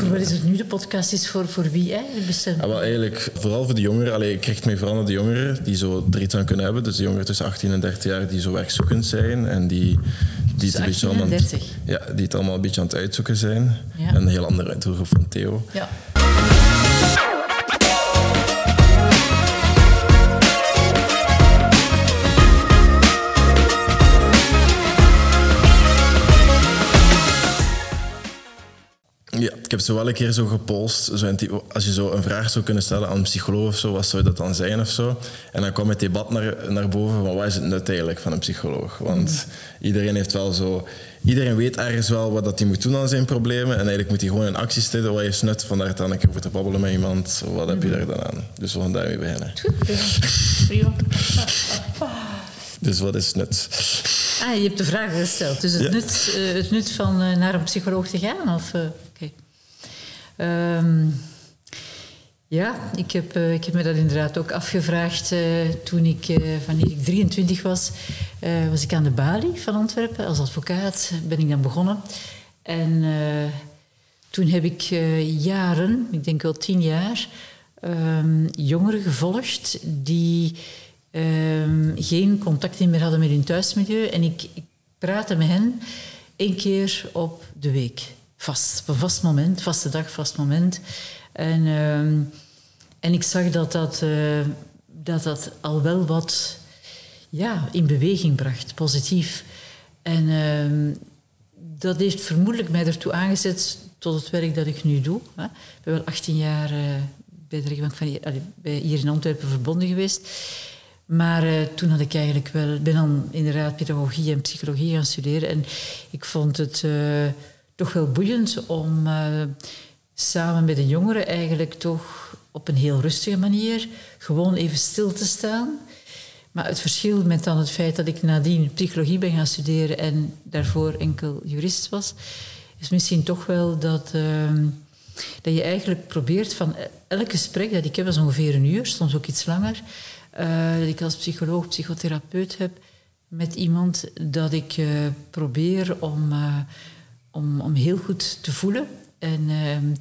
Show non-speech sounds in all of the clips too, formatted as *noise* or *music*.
voor wat is het nu de podcast is voor, voor wie eigenlijk Ja, wel eigenlijk vooral voor de jongeren. Allee, ik richt me vooral naar de jongeren die zo er iets aan kunnen hebben. Dus de jongeren tussen 18 en 30 jaar die zo werkzoekend zijn en die, die, het, een beetje 18 en allemaal, 30. ja, die het allemaal een beetje aan het uitzoeken zijn. Ja. En een heel andere doelgroep van Theo. Ja. Ik heb zo wel een keer zo gepost. Zo type- als je zo een vraag zou kunnen stellen aan een psycholoog of zo, wat zou dat dan zijn of zo? En dan kwam het debat naar, naar boven van wat is het nut eigenlijk van een psycholoog? Want iedereen heeft wel zo... Iedereen weet ergens wel wat dat hij moet doen aan zijn problemen. En eigenlijk moet hij gewoon in actie stellen. Wat is nut van daar dan een keer over te babbelen met iemand? Wat heb je daar dan aan? Dus we gaan daarmee beginnen. Prima. *laughs* Dus wat is nut? Ah, je hebt de vraag gesteld. Dus het, Ja. nut, eh, het nut van eh, naar een psycholoog te gaan? Of, eh, Ehm, ja, ik heb, eh, ik heb me dat inderdaad ook afgevraagd. eh, toen ik, wanneer ik 23 was, was ik aan de balie van Antwerpen. Als advocaat ben ik dan begonnen. En toen heb ik jaren, ik denk wel tien jaar, ehm, jongeren gevolgd die ehm, geen contact meer hadden met hun thuismilieu. En ik, ik praatte met hen één keer op de week. Vast, op een vast moment, vaste dag, vast moment. En, ehm, en ik zag dat dat, eh, dat dat al wel wat ja, in beweging bracht, positief. En ehm, dat heeft vermoedelijk mij ertoe aangezet tot het werk dat ik nu doe. Hè. Ik ben wel 18 jaar eh, bij de rechtbank van hier, hier in Antwerpen verbonden geweest. Maar eh, toen had ik eigenlijk wel, ben dan inderdaad pedagogie en psychologie gaan studeren. En ik vond het toch wel boeiend om eh, samen met de jongeren eigenlijk toch op een heel rustige manier gewoon even stil te staan. Maar het verschil met dan het feit dat ik nadien psychologie ben gaan studeren en daarvoor enkel jurist was, is misschien toch wel dat, ehm, dat je eigenlijk probeert van elk gesprek dat ik heb, dat is ongeveer een uur, soms ook iets langer, eh, dat ik als psycholoog, psychotherapeut heb met iemand, dat ik eh, probeer om, om, om heel goed te voelen en, ehm,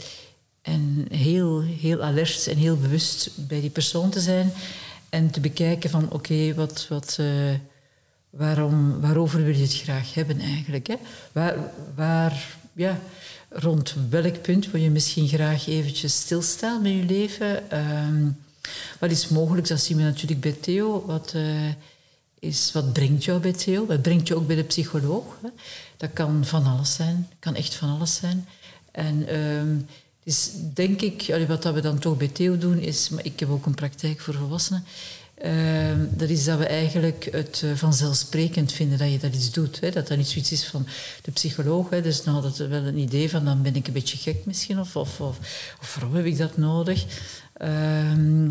en heel, heel alert en heel bewust bij die persoon te zijn en te bekijken van oké, wat, wat, eh, waarom, waarover wil je het graag hebben eigenlijk? Hè? Waar, waar, ja, rond welk punt wil je misschien graag eventjes stilstaan met je leven? Ehm, wat is mogelijk? Dat zien we natuurlijk bij Theo. Wat, eh, is, wat brengt jou bij Theo? Wat brengt je ook bij de psycholoog? Hè? Dat kan van alles zijn. Kan echt van alles zijn. En ehm, dus denk ik, wat we dan toch bij Theo doen, is... Maar ik heb ook een praktijk voor volwassenen. ehm, dat is dat we eigenlijk het eh, vanzelfsprekend vinden dat je dat iets doet. Hè? Dat dat niet zoiets is van de psycholoog. Hè? Dus nou, dat is wel een idee van, dan ben ik een beetje gek misschien. Of, of, of, of waarom heb ik dat nodig? Ehm,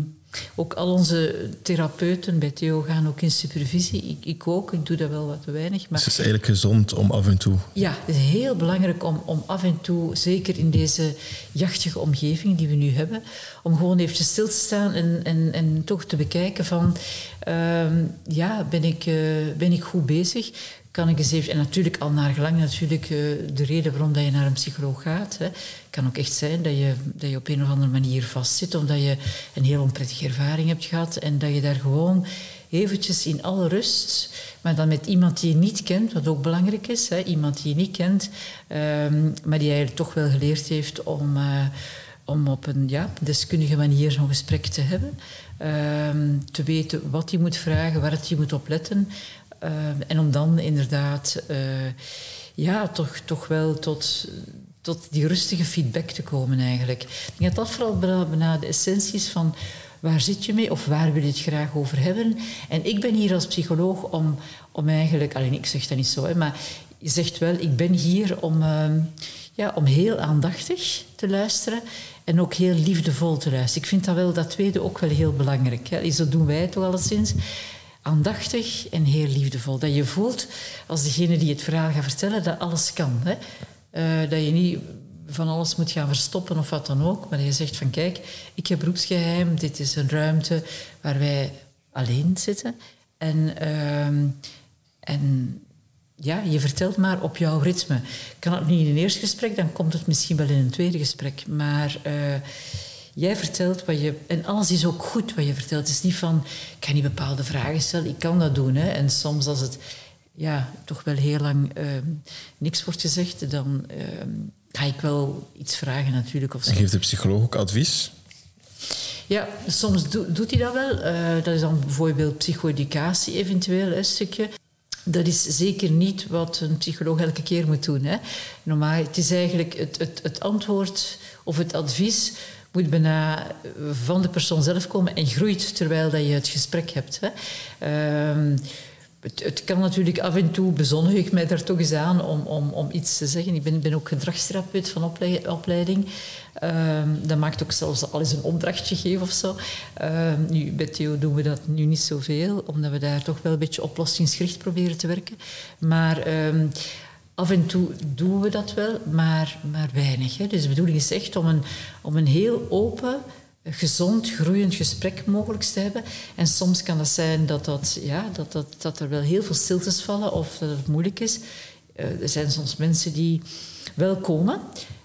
ook al onze therapeuten bij Theo gaan ook in supervisie. Ik, ik ook, ik doe dat wel wat te weinig. Maar Dus het is eigenlijk gezond om af en toe... ja, het is heel belangrijk om, om af en toe, zeker in deze jachtige omgeving die we nu hebben, om gewoon eventjes stil te staan en, en, en toch te bekijken van, ehm, ja, ben ik, eh, ben ik goed bezig? Kan ik eens even, en natuurlijk al naar gelang natuurlijk eh, de reden waarom dat je naar een psycholoog gaat. Het kan ook echt zijn dat je, dat je op een of andere manier vastzit of dat je een heel onprettige ervaring hebt gehad en dat je daar gewoon eventjes in alle rust, maar dan met iemand die je niet kent, wat ook belangrijk is, hè, iemand die je niet kent, ehm, maar die eigenlijk toch wel geleerd heeft om, eh, om op een ja, deskundige manier zo'n gesprek te hebben. Ehm, te weten wat je moet vragen, waar je moet op letten. Ehm, en om dan inderdaad eh, ja, toch, toch wel tot, tot die rustige feedback te komen eigenlijk. Ik denk dat dat vooral bijna de essentie is van waar zit je mee of waar wil je het graag over hebben. En ik ben hier als psycholoog om, om eigenlijk, alleen ik zeg dat niet zo, hè, maar je zegt wel, ik ben hier om, ehm, ja, om heel aandachtig te luisteren en ook heel liefdevol te luisteren. Ik vind dat wel, dat tweede ook wel heel belangrijk. Hè. Zo doen wij het toch alleszins. Aandachtig en heel liefdevol. Dat je voelt, als degene die het verhaal gaat vertellen, dat alles kan. Hè. Eh, dat je niet van alles moet gaan verstoppen of wat dan ook. Maar dat je zegt van kijk, ik heb beroepsgeheim. Dit is een ruimte waar wij alleen zitten. En, ehm, en ja, je vertelt maar op jouw ritme. Kan het niet in een eerste gesprek, dan komt het misschien wel in een tweede gesprek. Maar uh, jij vertelt wat je... En alles is ook goed wat je vertelt. Het is niet van, ik kan niet bepaalde vragen stellen. Ik kan dat doen. Hè. En soms als het ja, toch wel heel lang uh, niks wordt gezegd... dan uh, ga ik wel iets vragen natuurlijk. Of zo. En geeft de psycholoog ook advies? Ja, soms doet hij dat wel. Uh, dat is dan bijvoorbeeld psycho-educatie eventueel, een stukje. Dat is zeker niet wat een psycholoog elke keer moet doen. Hè. Normaal, het is eigenlijk het, het, het antwoord of het advies moet bijna van de persoon zelf komen en groeit terwijl dat je het gesprek hebt. Hè. Uh, het, kan natuurlijk af en toe, bezonnig ik mij daar toch eens aan om, om, om iets te zeggen. Ik ben, ben ook gedragstherapeut van opleiding. Um, dat maakt ook zelfs al eens een opdrachtje geven of zo. Um, nu, bij Theo doen we dat nu niet zoveel, omdat we daar toch wel een beetje oplossingsgericht proberen te werken. Maar af en toe doen we dat wel, maar, maar weinig. Hè. Dus de bedoeling is echt om een, om een heel open gezond, groeiend gesprek mogelijk te hebben. En soms kan het zijn dat, dat, ja, dat, dat, dat er wel heel veel stiltes vallen of dat het moeilijk is. Uh, er zijn soms mensen die wel komen,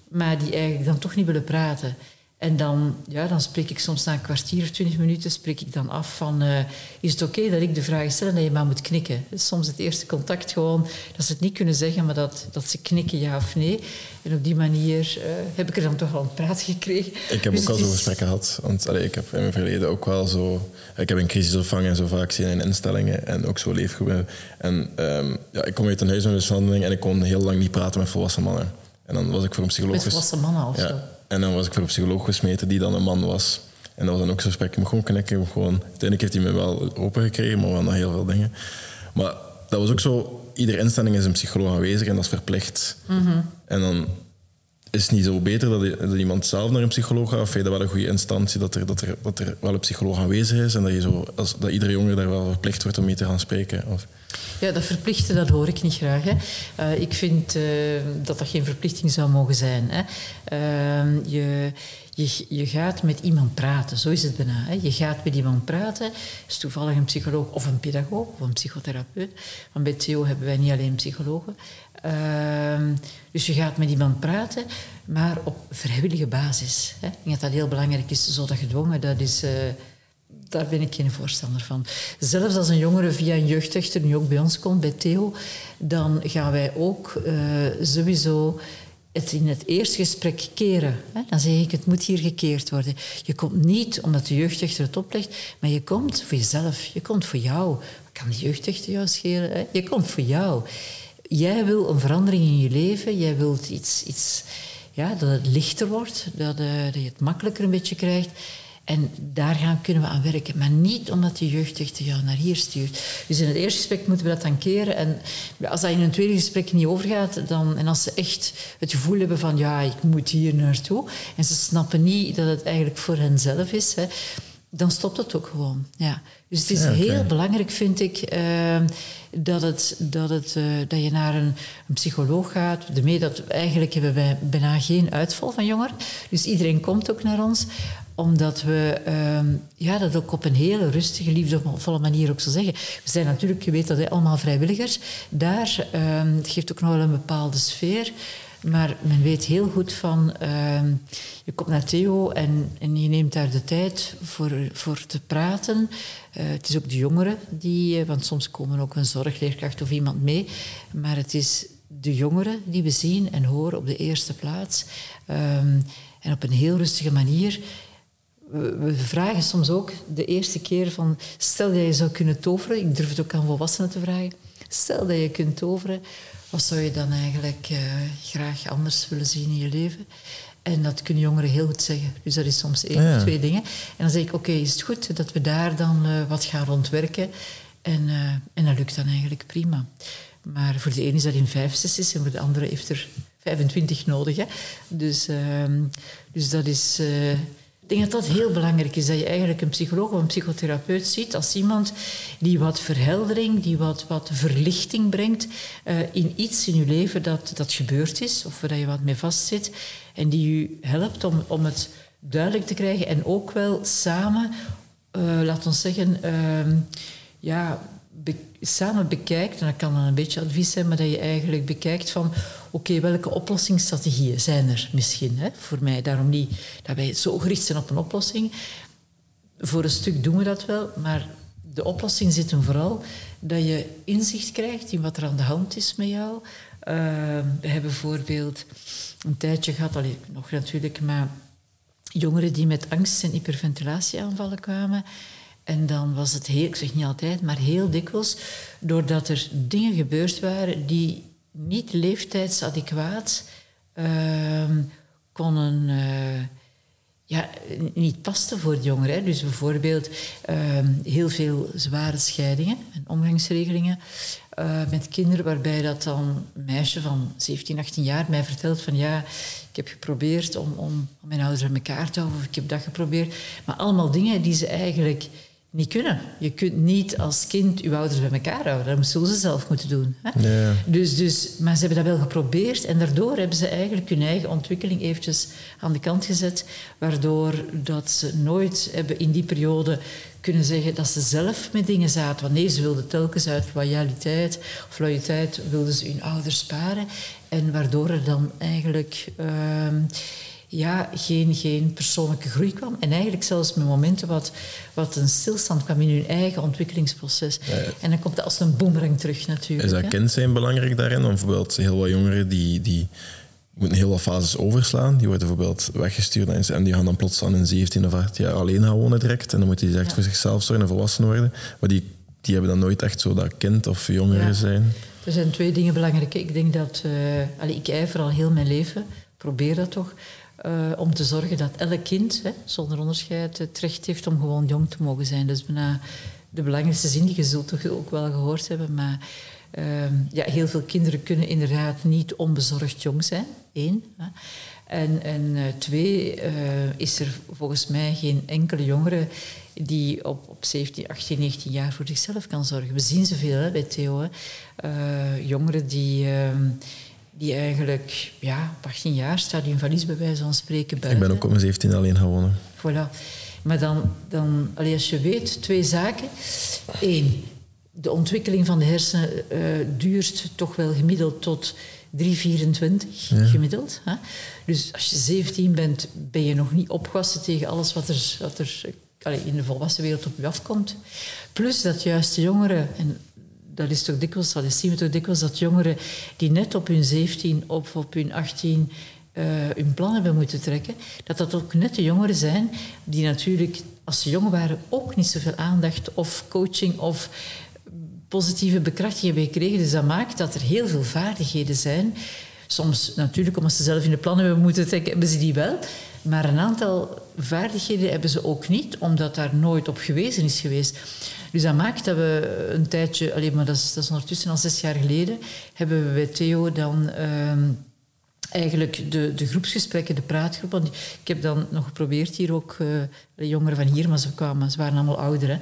maar die eigenlijk dan toch niet willen praten. En dan, ja, dan spreek ik soms na een kwartier of twintig minuten spreek ik dan af van... Uh, is het oké okay dat ik de vraag stel en dat je maar moet knikken? Soms het eerste contact gewoon dat ze het niet kunnen zeggen... maar dat, dat ze knikken ja of nee. En op die manier uh, heb ik er dan toch wel een praat gekregen. Ik heb dus ook al zo'n gesprekken gehad. Want allee, ik heb in mijn verleden ook wel zo... Ik heb in crisisopvang en zo vaak zien in instellingen en ook zo leefgroepen. En um, ja, ik kom uit een huis met mishandeling en ik kon heel lang niet praten met volwassen mannen. En dan was ik voor een psycholoog... Met volwassen mannen of ja. zo? En dan was ik voor een psycholoog gesmeten die dan een man was. En dat was dan ook zo'n gesprek. Ik gewoon knikken. Gewoon. Uiteindelijk heeft hij me wel open gekregen, maar wel nog heel veel dingen. Maar dat was ook zo... Iedere instelling is een psycholoog aanwezig en dat is verplicht. Mm-hmm. En dan is niet zo beter dat, dat, iemand zelf naar een psycholoog gaat? Of vind je dat wel een goede instantie, dat er, dat er, dat er wel een psycholoog aanwezig is en dat, je zo, als, dat iedere jongere daar wel verplicht wordt om mee te gaan spreken? Of? Ja, dat verplichten, dat hoor ik niet graag. Hè. Uh, ik vind uh, dat dat geen verplichting zou mogen zijn. Hè. Uh, je, je, je gaat met iemand praten, zo is het bijna. Hè. Je gaat met iemand praten, is toevallig een psycholoog of een pedagoog of een psychotherapeut. Want bij Theo hebben wij niet alleen psychologen. dus je gaat met iemand praten, maar op vrijwillige basis. Hè. Ik denk dat dat heel belangrijk is, zo dat gedwongen, dat is daar ben ik geen voorstander van. Zelfs als een jongere via een jeugdrechter nu ook bij ons komt, bij Theo, dan gaan wij ook uh, sowieso het in het eerste gesprek keren. Dan zeg ik, het moet hier gekeerd worden. Je komt niet omdat de jeugdrechter het oplegt, maar je komt voor jezelf. Je komt voor jou. Kan de jeugdrechter jou schelen? Hè? Je komt voor jou. Jij wil een verandering in je leven. Jij wilt iets, iets ja, dat het lichter wordt, dat, uh, dat je het makkelijker een beetje krijgt. En daar gaan, kunnen we aan werken. Maar niet omdat de jeugdrechter jou naar hier stuurt. Dus in het eerste gesprek moeten we dat dan keren. En als dat in een tweede gesprek niet overgaat... Dan, en als ze echt het gevoel hebben van... ja, ik moet hier naartoe... en ze snappen niet dat het eigenlijk voor hen zelf is... Hè, dan stopt het ook gewoon. Ja. Dus het is ja, okay. heel belangrijk, vind ik... Uh, dat, het, dat, het, uh, dat je naar een, een psycholoog gaat. Daarmee dat eigenlijk hebben wij bijna geen uitval van jongeren. Dus iedereen komt ook naar ons omdat we um, ja, dat ook op een hele rustige, liefdevolle manier ook zo zeggen. We zijn natuurlijk, je weet dat, hè, allemaal vrijwilligers. Daar um, het geeft ook nog wel een bepaalde sfeer. Maar men weet heel goed van, uh, je komt naar Theo en, en, je neemt daar de tijd voor, voor te praten. Uh, het is ook de jongeren die, uh, want soms komen ook een zorgleerkracht of iemand mee. Maar het is de jongeren die we zien en horen op de eerste plaats. En op een heel rustige manier we vragen soms ook de eerste keer van... Stel dat je zou kunnen toveren. Ik durf het ook aan volwassenen te vragen. Stel dat je kunt toveren. Wat zou je dan eigenlijk uh, graag anders willen zien in je leven? En dat kunnen jongeren heel goed zeggen. Dus dat is soms één ja. of twee dingen. En dan zeg ik, oké, okay, is het goed dat we daar dan uh, wat gaan rondwerken? En, uh, en dat lukt dan eigenlijk prima. Maar voor de ene is dat in vijf sessies en voor de andere heeft er 25 nodig. Hè? Dus, dus dat is ik denk dat dat heel belangrijk is, dat je eigenlijk een psycholoog of een psychotherapeut ziet als iemand die wat verheldering, die wat, wat verlichting brengt uh, in iets in je leven dat, dat gebeurd is of waar je wat mee vastzit en die je helpt om, om het duidelijk te krijgen en ook wel samen, uh, laat ons zeggen, uh, ja, samen bekijkt, en dat kan dan een beetje advies zijn, maar dat je eigenlijk bekijkt van oké, welke oplossingsstrategieën zijn er misschien hè, voor mij? Daarom niet dat wij zo gericht zijn op een oplossing. Voor een stuk doen we dat wel, maar de oplossing zit hem vooral dat je inzicht krijgt in wat er aan de hand is met jou. Uh, we hebben bijvoorbeeld een tijdje gehad, allee, nog natuurlijk, maar jongeren die met angst- en hyperventilatieaanvallen kwamen. En dan was het heel, ik zeg niet altijd, maar heel dikwijls, doordat er dingen gebeurd waren die niet leeftijdsadequaat uh, konden, uh, ja, niet pasten voor de jongeren. Dus bijvoorbeeld uh, heel veel zware scheidingen en omgangsregelingen uh, met kinderen, waarbij dat dan een meisje van 17, 18 jaar mij vertelt van ja, ik heb geprobeerd om, om, om mijn ouders bij elkaar te houden, of ik heb dat geprobeerd. Maar allemaal dingen die ze eigenlijk niet kunnen. Je kunt niet als kind je ouders bij elkaar houden. Dat zullen ze zelf moeten doen. Hè? Ja. Dus, dus, maar ze hebben dat wel geprobeerd en daardoor hebben ze eigenlijk hun eigen ontwikkeling eventjes aan de kant gezet, waardoor dat ze nooit hebben in die periode kunnen zeggen dat ze zelf met dingen zaten. Want nee, ze wilden telkens uit loyaliteit of loyaliteit wilden ze hun ouders sparen. En waardoor er dan eigenlijk... Uh, ja, geen, geen persoonlijke groei kwam. En eigenlijk zelfs met momenten wat, wat een stilstand kwam in hun eigen ontwikkelingsproces. En dan komt dat als een boemerang terug natuurlijk. Is dat kind zijn belangrijk daarin? Bijvoorbeeld heel wat jongeren die, die moeten heel wat fases overslaan. Die worden bijvoorbeeld weggestuurd en die gaan dan plots aan een 17 of 18 jaar alleen gaan wonen direct. En dan moeten die echt voor zichzelf zorgen en volwassen worden. Maar die, die hebben dan nooit echt zo dat kind of jongeren zijn. Er zijn twee dingen belangrijk. Ik denk dat... Uh, ik ijver al heel mijn leven. Probeer dat toch uh, om te zorgen dat elk kind, hè, zonder onderscheid, het recht heeft om gewoon jong te mogen zijn. Dat is bijna de belangrijkste zin, die je zult toch ook wel gehoord hebben. Maar uh, ja, heel veel kinderen kunnen inderdaad niet onbezorgd jong zijn, één. Hè. En, en uh, twee, is er volgens mij geen enkele jongere die op, op 17, 18, 19 jaar voor zichzelf kan zorgen. We zien ze veel hè, bij Theo. Hè. jongeren die ehm, die eigenlijk ja, op 18 jaar staat in valies bij wijze van spreken buiten. Ik ben ook op mijn 17 alleen gewonnen. Voilà. Maar dan, dan als je weet, twee zaken. Eén, de ontwikkeling van de hersenen uh, duurt toch wel gemiddeld tot 3,24 ja. gemiddeld. Hè? Dus als je 17 bent, ben je nog niet opgewassen tegen alles wat er, wat er allee, in de volwassen wereld op je afkomt. Plus dat juist de jongeren, en dat is toch dikwijls, dat zien we toch dikwijls, dat jongeren die net op hun 17 of op hun 18 uh, hun plan hebben moeten trekken, dat dat ook net de jongeren zijn die natuurlijk, als ze jong waren, ook niet zoveel aandacht of coaching of positieve bekrachtiging hebben gekregen. Dus dat maakt dat er heel veel vaardigheden zijn. Soms natuurlijk, omdat ze zelf in de plannen hebben moeten trekken, hebben ze die wel. Maar een aantal vaardigheden hebben ze ook niet, omdat daar nooit op gewezen is geweest. Dus dat maakt dat we een tijdje, alleen maar dat is, ondertussen al zes jaar geleden, hebben we bij Theo dan. Uh, eigenlijk de, de groepsgesprekken, de praatgroep. Want ik heb dan nog geprobeerd hier ook, uh, de jongeren van hier, maar ze kwamen, ze waren allemaal ouder. Hè.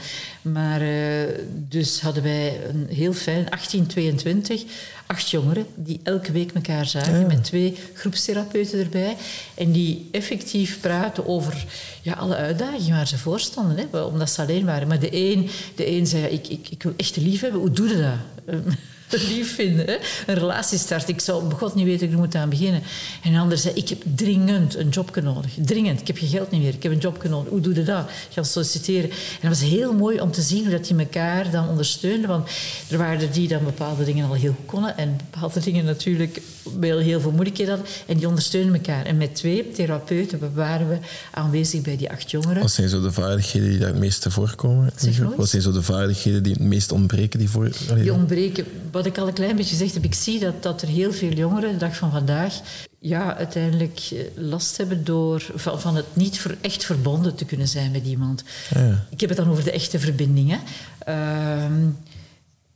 Maar uh, dus hadden wij een heel fijn 1822, acht jongeren die elke week elkaar zagen met twee groepstherapeuten erbij. En die effectief praten over ja, alle uitdagingen waar ze voor stonden, hè, omdat ze alleen waren. Maar de een, de een zei, ik, ik, ik wil echt lief hebben. Hoe doe je dat? *laughs* *laughs* lief vinden. Een relatie start. Ik zou god niet weten, ik moet aan beginnen. En een ander zei, ik heb dringend een job nodig. Dringend. Ik heb geen geld niet meer. Ik heb een job nodig. Hoe doe je dat? Gaan solliciteren. En dat was heel mooi om te zien hoe dat die elkaar dan ondersteunden. Want er waren die dan bepaalde dingen al heel goed konden. En bepaalde *laughs* dingen natuurlijk wel heel veel moeilijkheden hadden. En die ondersteunden elkaar. En met twee therapeuten waren we aanwezig bij die acht jongeren. Wat zijn zo de vaardigheden die daar het meeste voorkomen? Wat zijn zo de vaardigheden die het meest ontbreken? Die, voor, die ontbreken wat ik al een klein beetje gezegd heb, ik zie dat, dat er heel veel jongeren, de dag van vandaag, ja, uiteindelijk eh, last hebben door, van, van het niet echt verbonden te kunnen zijn met iemand. Ja. Ik heb het dan over de echte verbindingen. Ehm,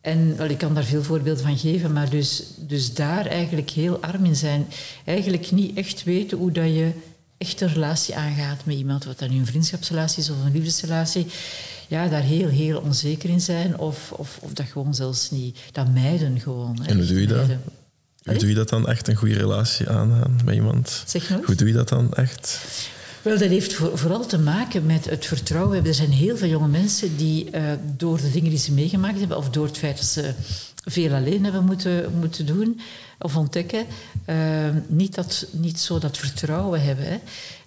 en wel, ik kan daar veel voorbeelden van geven, maar dus, dus daar eigenlijk heel arm in zijn. Eigenlijk niet echt weten hoe dat je echt een relatie aangaat met iemand, wat dan nu een vriendschapsrelatie is of een liefdesrelatie ja, daar heel, heel onzeker in zijn. Of, of, of dat gewoon zelfs niet, dat mijden gewoon. En hoe doe je dat? Hoe doe je dat dan echt, een goede relatie aangaan met iemand? Zeg nog Hoe doe je dat dan echt? Wel, dat heeft vooral te maken met het vertrouwen. Er zijn heel veel jonge mensen die uh, door de dingen die ze meegemaakt hebben, of door het feit dat ze veel alleen hebben moeten, moeten doen of ontdekken, uh, niet, dat, niet zo dat vertrouwen hebben. Hè.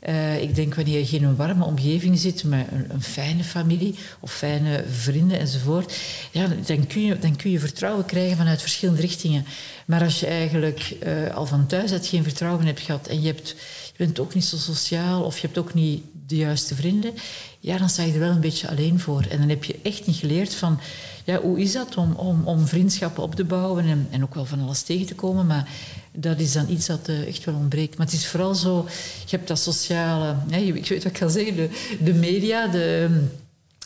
Uh, ik denk wanneer je in een warme omgeving zit met een, fijne familie of fijne vrienden enzovoort, ja, dan, kun je, dan kun je vertrouwen krijgen vanuit verschillende richtingen. Maar als je eigenlijk uh, al van thuis uit geen vertrouwen hebt gehad en je, hebt, je bent ook niet zo sociaal of je hebt ook niet de juiste vrienden, ja, dan sta je er wel een beetje alleen voor. En dan heb je echt niet geleerd van, ja, hoe is dat om, om, om vriendschappen op te bouwen en, en ook wel van alles tegen te komen, maar dat is dan iets dat uh, echt wel ontbreekt. Maar het is vooral zo, je hebt dat sociale, ik weet wat ik ga zeggen, de, de media, de,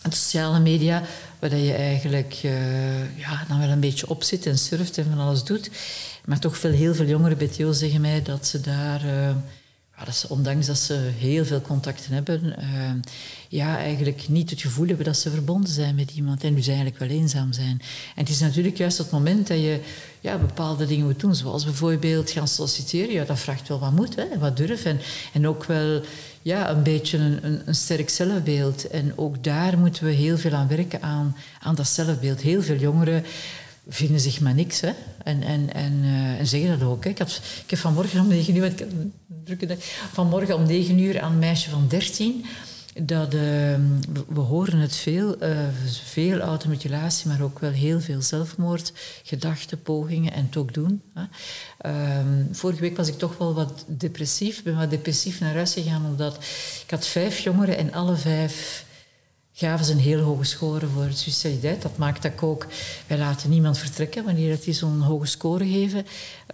de sociale media, waar je eigenlijk uh, ja, dan wel een beetje op zit en surft en van alles doet. Maar toch veel, heel veel jongeren Theo zeggen mij dat ze daar... Uh, ja, dat ze, ondanks dat ze heel veel contacten hebben, uh, ja, eigenlijk niet het gevoel hebben dat ze verbonden zijn met iemand en dus eigenlijk wel eenzaam zijn. En het is natuurlijk juist het moment dat je ja, bepaalde dingen moet doen, zoals bijvoorbeeld gaan solliciteren. Ja, dat vraagt wel wat moed hè, wat durf en, en ook wel ja, een beetje een, een, een, sterk zelfbeeld. En ook daar moeten we heel veel aan werken, aan, aan dat zelfbeeld. Heel veel jongeren vinden zich maar niks. Hè? En, en, en, uh, en zeggen dat ook. Hè? Ik, ik heb vanmorgen om negen uur, vanmorgen om negen uur aan een meisje van dertien. Dat, uh, we horen het veel, uh, veel automutilatie, maar ook wel heel veel zelfmoord, gedachten, pogingen en het ook doen. Hè. vorige week was ik toch wel wat depressief. Ben wat depressief naar huis gegaan, omdat ik had vijf jongeren en alle vijf gaven ze een heel hoge score voor suicidaliteit. Dat maakt dat ik ook... Wij laten niemand vertrekken wanneer die zo'n hoge score geven.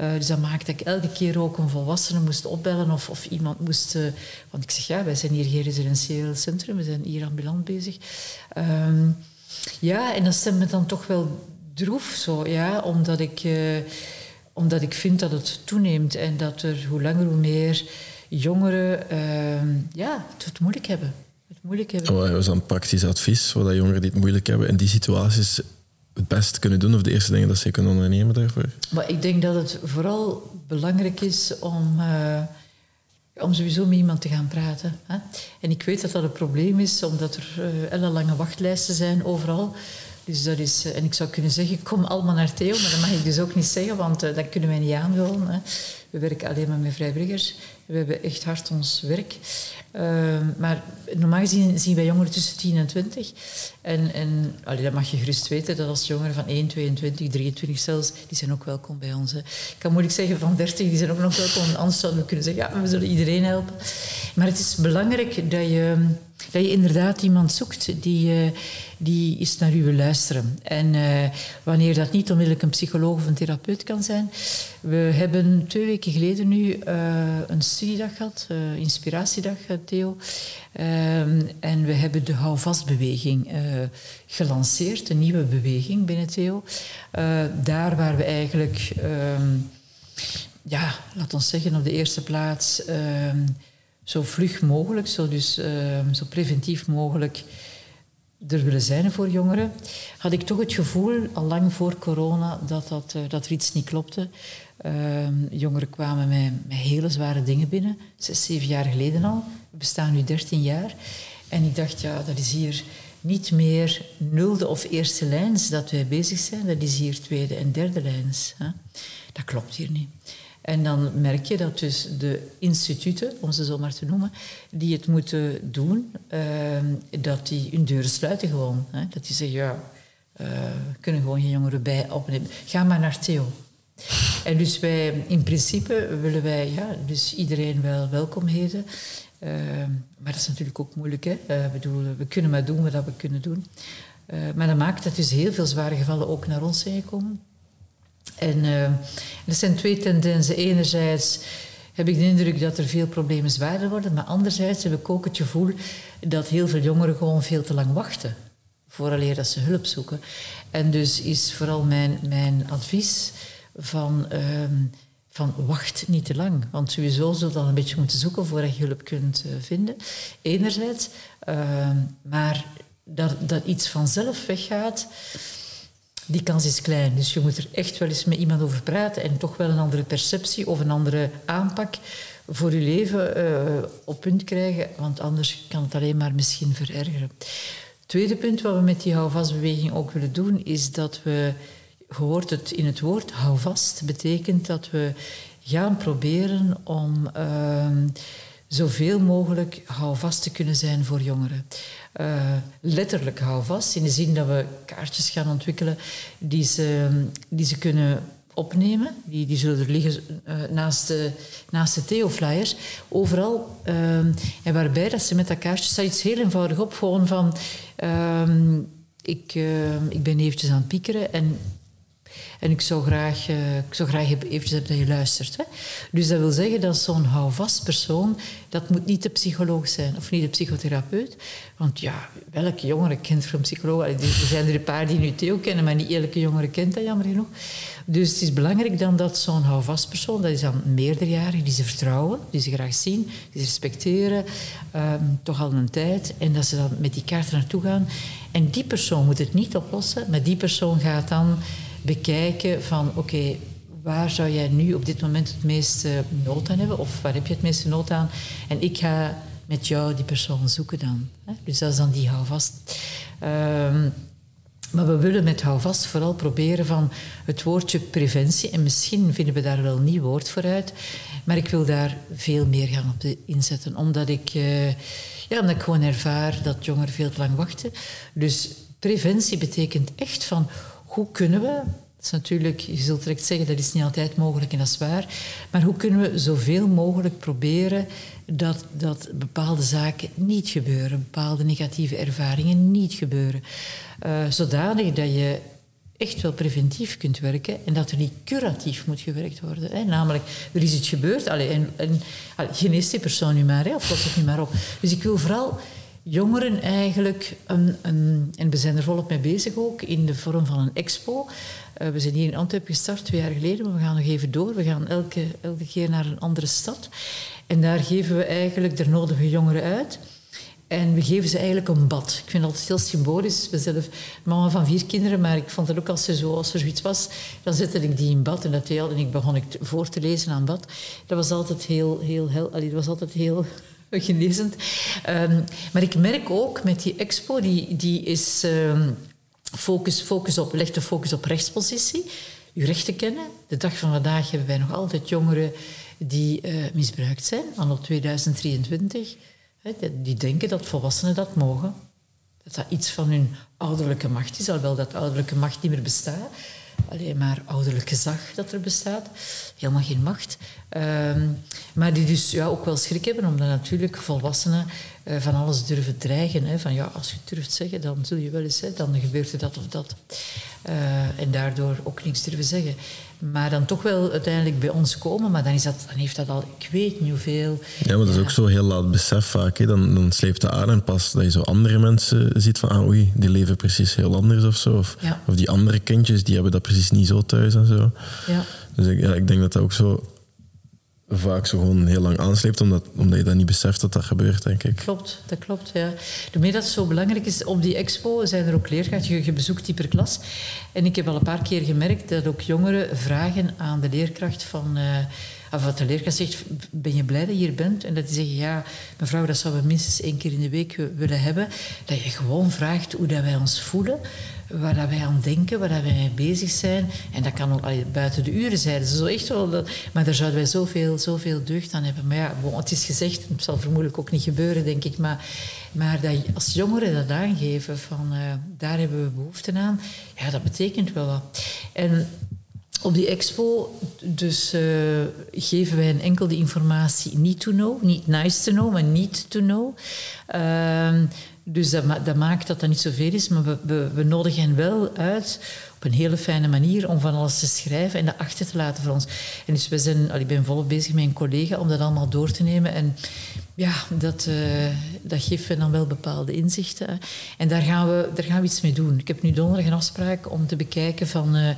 Uh, dus dat maakt dat ik elke keer ook een volwassene moest opbellen of, of iemand moest... Uh, want ik zeg, ja, wij zijn hier geen residentieel centrum, we zijn hier ambulant bezig. Um, ja, en dat stemt me dan toch wel droef, zo, ja, omdat ik, uh, omdat ik vind dat het toeneemt en dat er hoe langer hoe meer jongeren ehm, ja, het moeilijk hebben het moeilijk hebben. Wat is dan praktisch advies, wat jongeren die het moeilijk hebben in die situaties het best kunnen doen of de eerste dingen dat ze kunnen ondernemen daarvoor? Maar ik denk dat het vooral belangrijk is om, uh, om sowieso met iemand te gaan praten. Hè? En ik weet dat dat een probleem is, omdat er uh, ellenlange wachtlijsten zijn overal. Dus dat is, uh, en ik zou kunnen zeggen, kom allemaal naar Theo, maar dat mag ik dus ook niet zeggen, want dat kunnen wij niet aanvullen. Hè. We werken alleen maar met vrijwilligers. We hebben echt hard ons werk. Uh, maar normaal gezien zien wij jongeren tussen 10 en 20. En, en dat mag je gerust weten, dat als jongeren van 1, 22, 23 zelfs, die zijn ook welkom bij ons. Ik kan moeilijk zeggen van 30, die zijn ook nog welkom. Anders zouden we kunnen zeggen, ja, we zullen iedereen helpen. Maar het is belangrijk dat je, dat je inderdaad iemand zoekt die, uh, die eens naar u luisteren. En uh, wanneer dat niet onmiddellijk een psycholoog of een therapeut kan zijn. We hebben twee weken geleden nu uh, een studiedag gehad, inspiratiedag, Theo. Um, en we hebben de houvastbeweging uh, gelanceerd, een nieuwe beweging binnen Theo. Uh, daar waar we eigenlijk, um, ja, laat ons zeggen, op de eerste plaats um, zo vlug mogelijk, zo, dus, zo preventief mogelijk er willen zijn voor jongeren, had ik toch het gevoel, al lang voor corona, dat, dat, uh, dat er iets niet klopte. Uh, jongeren kwamen met, met, hele zware dingen binnen, zes, zeven jaar geleden al. We bestaan nu dertien jaar. En ik dacht, ja, dat is hier niet meer nulde of eerste lijns dat wij bezig zijn. Dat is hier tweede en derde lijns. Hè? Dat klopt hier niet. En dan merk je dat dus de instituten, om ze zo maar te noemen, die het moeten doen, uh, dat die hun deuren sluiten gewoon. Hè? Dat die zeggen, ja, uh, kunnen gewoon geen jongeren bij opnemen. Ga maar naar Theo. En dus wij, in principe willen wij ja, dus iedereen wel welkom heten. Uh, maar dat is natuurlijk ook moeilijk. Hè? Bedoel, we kunnen maar doen wat we kunnen doen. Uh, maar dat maakt dat dus heel veel zware gevallen ook naar ons zijn gekomen. En uh, er zijn twee tendensen. Enerzijds heb ik de indruk dat er veel problemen zwaarder worden, maar anderzijds heb ik ook het gevoel dat heel veel jongeren gewoon veel te lang wachten vooraleer dat ze hulp zoeken. En dus is vooral mijn, mijn advies van, uh, van wacht niet te lang. Want sowieso zul je dan een beetje moeten zoeken voordat je hulp kunt uh, vinden. Enerzijds. Uh, maar dat, dat iets vanzelf weggaat, die kans is klein. Dus je moet er echt wel eens met iemand over praten en toch wel een andere perceptie of een andere aanpak voor je leven uh, op punt krijgen, want anders kan het alleen maar misschien verergeren. Tweede punt wat we met die houvastbeweging ook willen doen, is dat we, gehoord het in het woord houvast, betekent dat we gaan proberen om uh, zoveel mogelijk houvast te kunnen zijn voor jongeren. Uh, letterlijk houvast, in de zin dat we kaartjes gaan ontwikkelen die ze, die ze kunnen opnemen. Die, die zullen er liggen uh, naast de, naast de Theo-flyers. Overal. Uh, en waarbij dat ze met dat kaartje staat iets heel eenvoudig op. Gewoon van... Uh, ik, ik ben eventjes aan het piekeren en en ik zou graag, uh, ik zou graag eventjes hebben dat je luistert. Hè. Dus dat wil zeggen dat zo'n houvast persoon, dat moet niet de psycholoog zijn of niet de psychotherapeut. Want ja, welke jongere voor een psycholoog? Er zijn er een paar die nu Theo kennen, maar niet elke jongere kent dat, jammer genoeg. Dus het is belangrijk dan dat zo'n houvast persoon, dat is dan meerderjarig, die ze vertrouwen, die ze graag zien, die ze respecteren, um, toch al een tijd, en dat ze dan met die kaart naartoe gaan. En die persoon moet het niet oplossen, maar die persoon gaat dan bekijken van oké, waar zou jij nu op dit moment het meeste nood aan hebben? Of waar heb je het meeste nood aan? En ik ga met jou die persoon zoeken dan. Dus dat is dan die houvast. Um, maar we willen met houvast vooral proberen van het woordje preventie, en misschien vinden we daar wel een nieuw woord voor uit, maar ik wil daar veel meer gaan op inzetten, omdat ik, uh, ja, omdat ik gewoon ervaar dat jongeren veel te lang wachten. Dus preventie betekent echt van hoe kunnen we, dat is natuurlijk, je zult direct zeggen dat is niet altijd mogelijk en dat is waar, maar hoe kunnen we zoveel mogelijk proberen dat, dat bepaalde zaken niet gebeuren, bepaalde negatieve ervaringen niet gebeuren. Uh, zodanig dat je echt wel preventief kunt werken en dat er niet curatief moet gewerkt worden. Hè. Namelijk, er is iets gebeurd, allee, en, geneest die persoon nu maar, hè, of los het nu maar op. Dus ik wil vooral jongeren eigenlijk, een, een, en we zijn er volop mee bezig ook, in de vorm van een expo. Uh, we zijn hier in Antwerpen gestart twee jaar geleden, maar we gaan nog even door. We gaan elke, elke keer naar een andere stad. En daar geven we eigenlijk de nodige jongeren uit. En we geven ze eigenlijk een bad. Ik vind dat heel symbolisch. Ik zelf mama van vier kinderen, maar ik vond het ook als er, zo, als er zoiets was, dan zette ik die in bad en dat en ik begon ik voor te lezen aan bad. Dat was altijd heel, heel, heel, allee, dat was altijd heel *laughs* genezend. Um, maar ik merk ook met die expo, die, die is um, focus, focus op, legt de focus op rechtspositie. Je rechten kennen. De dag van vandaag hebben wij nog altijd jongeren die uh, misbruikt zijn, anno 2023. Die denken dat volwassenen dat mogen. Dat dat iets van hun ouderlijke macht is, alhoewel dat ouderlijke macht niet meer bestaat. Alleen maar ouderlijk gezag dat er bestaat. Helemaal geen macht. Um, maar die dus ja, ook wel schrik hebben, omdat natuurlijk volwassenen uh, van alles durven dreigen. Hè. Van ja, als je het durft zeggen, dan zul je wel eens, hè, dan gebeurt er dat of dat. Uh, en daardoor ook niks durven zeggen. Maar dan toch wel uiteindelijk bij ons komen, maar dan, is dat, dan heeft dat al, ik weet niet hoeveel. Ja, maar dat is ook zo heel laat besef vaak. Hè. Dan, dan sleept het aan en pas dat je zo andere mensen ziet van, ah oei, die leven precies heel anders of zo. Of, ja. of die andere kindjes, die hebben dat precies niet zo thuis en zo. Ja. Dus ik, ja, ik denk dat dat ook zo vaak zo gewoon heel lang aansleept, omdat, omdat je dat niet beseft dat dat gebeurt, denk ik. Klopt, dat klopt, ja. Daarmee dat het zo belangrijk is, op die expo zijn er ook leerkrachten, je, je bezoekt die per klas. En ik heb al een paar keer gemerkt dat ook jongeren vragen aan de leerkracht van... Uh, of wat de leerkracht zegt, ben je blij dat je hier bent? En dat die zeggen, ja, mevrouw, dat zouden we minstens één keer in de week willen hebben. Dat je gewoon vraagt hoe dat wij ons voelen waar dat wij aan denken, waar dat wij mee bezig zijn. En dat kan ook buiten de uren zijn. Zo echt wel maar daar zouden wij zoveel, zoveel deugd aan hebben. Maar ja, het is gezegd, het zal vermoedelijk ook niet gebeuren, denk ik. Maar, maar dat als jongeren dat aangeven, van uh, daar hebben we behoefte aan, ja, dat betekent wel wat. En op die expo dus, uh, geven wij een enkel de informatie niet to know, niet nice to know, maar niet to know. Uh, dus dat, maakt dat dat niet zoveel is, maar we, we, nodigen hen wel uit op een hele fijne manier om van alles te schrijven en dat achter te laten voor ons. En dus we zijn, ik ben volop bezig met een collega om dat allemaal door te nemen. En ja, dat, uh, dat geeft me dan wel bepaalde inzichten. En daar gaan, we, daar gaan we iets mee doen. Ik heb nu donderdag een afspraak om te bekijken van... Uh,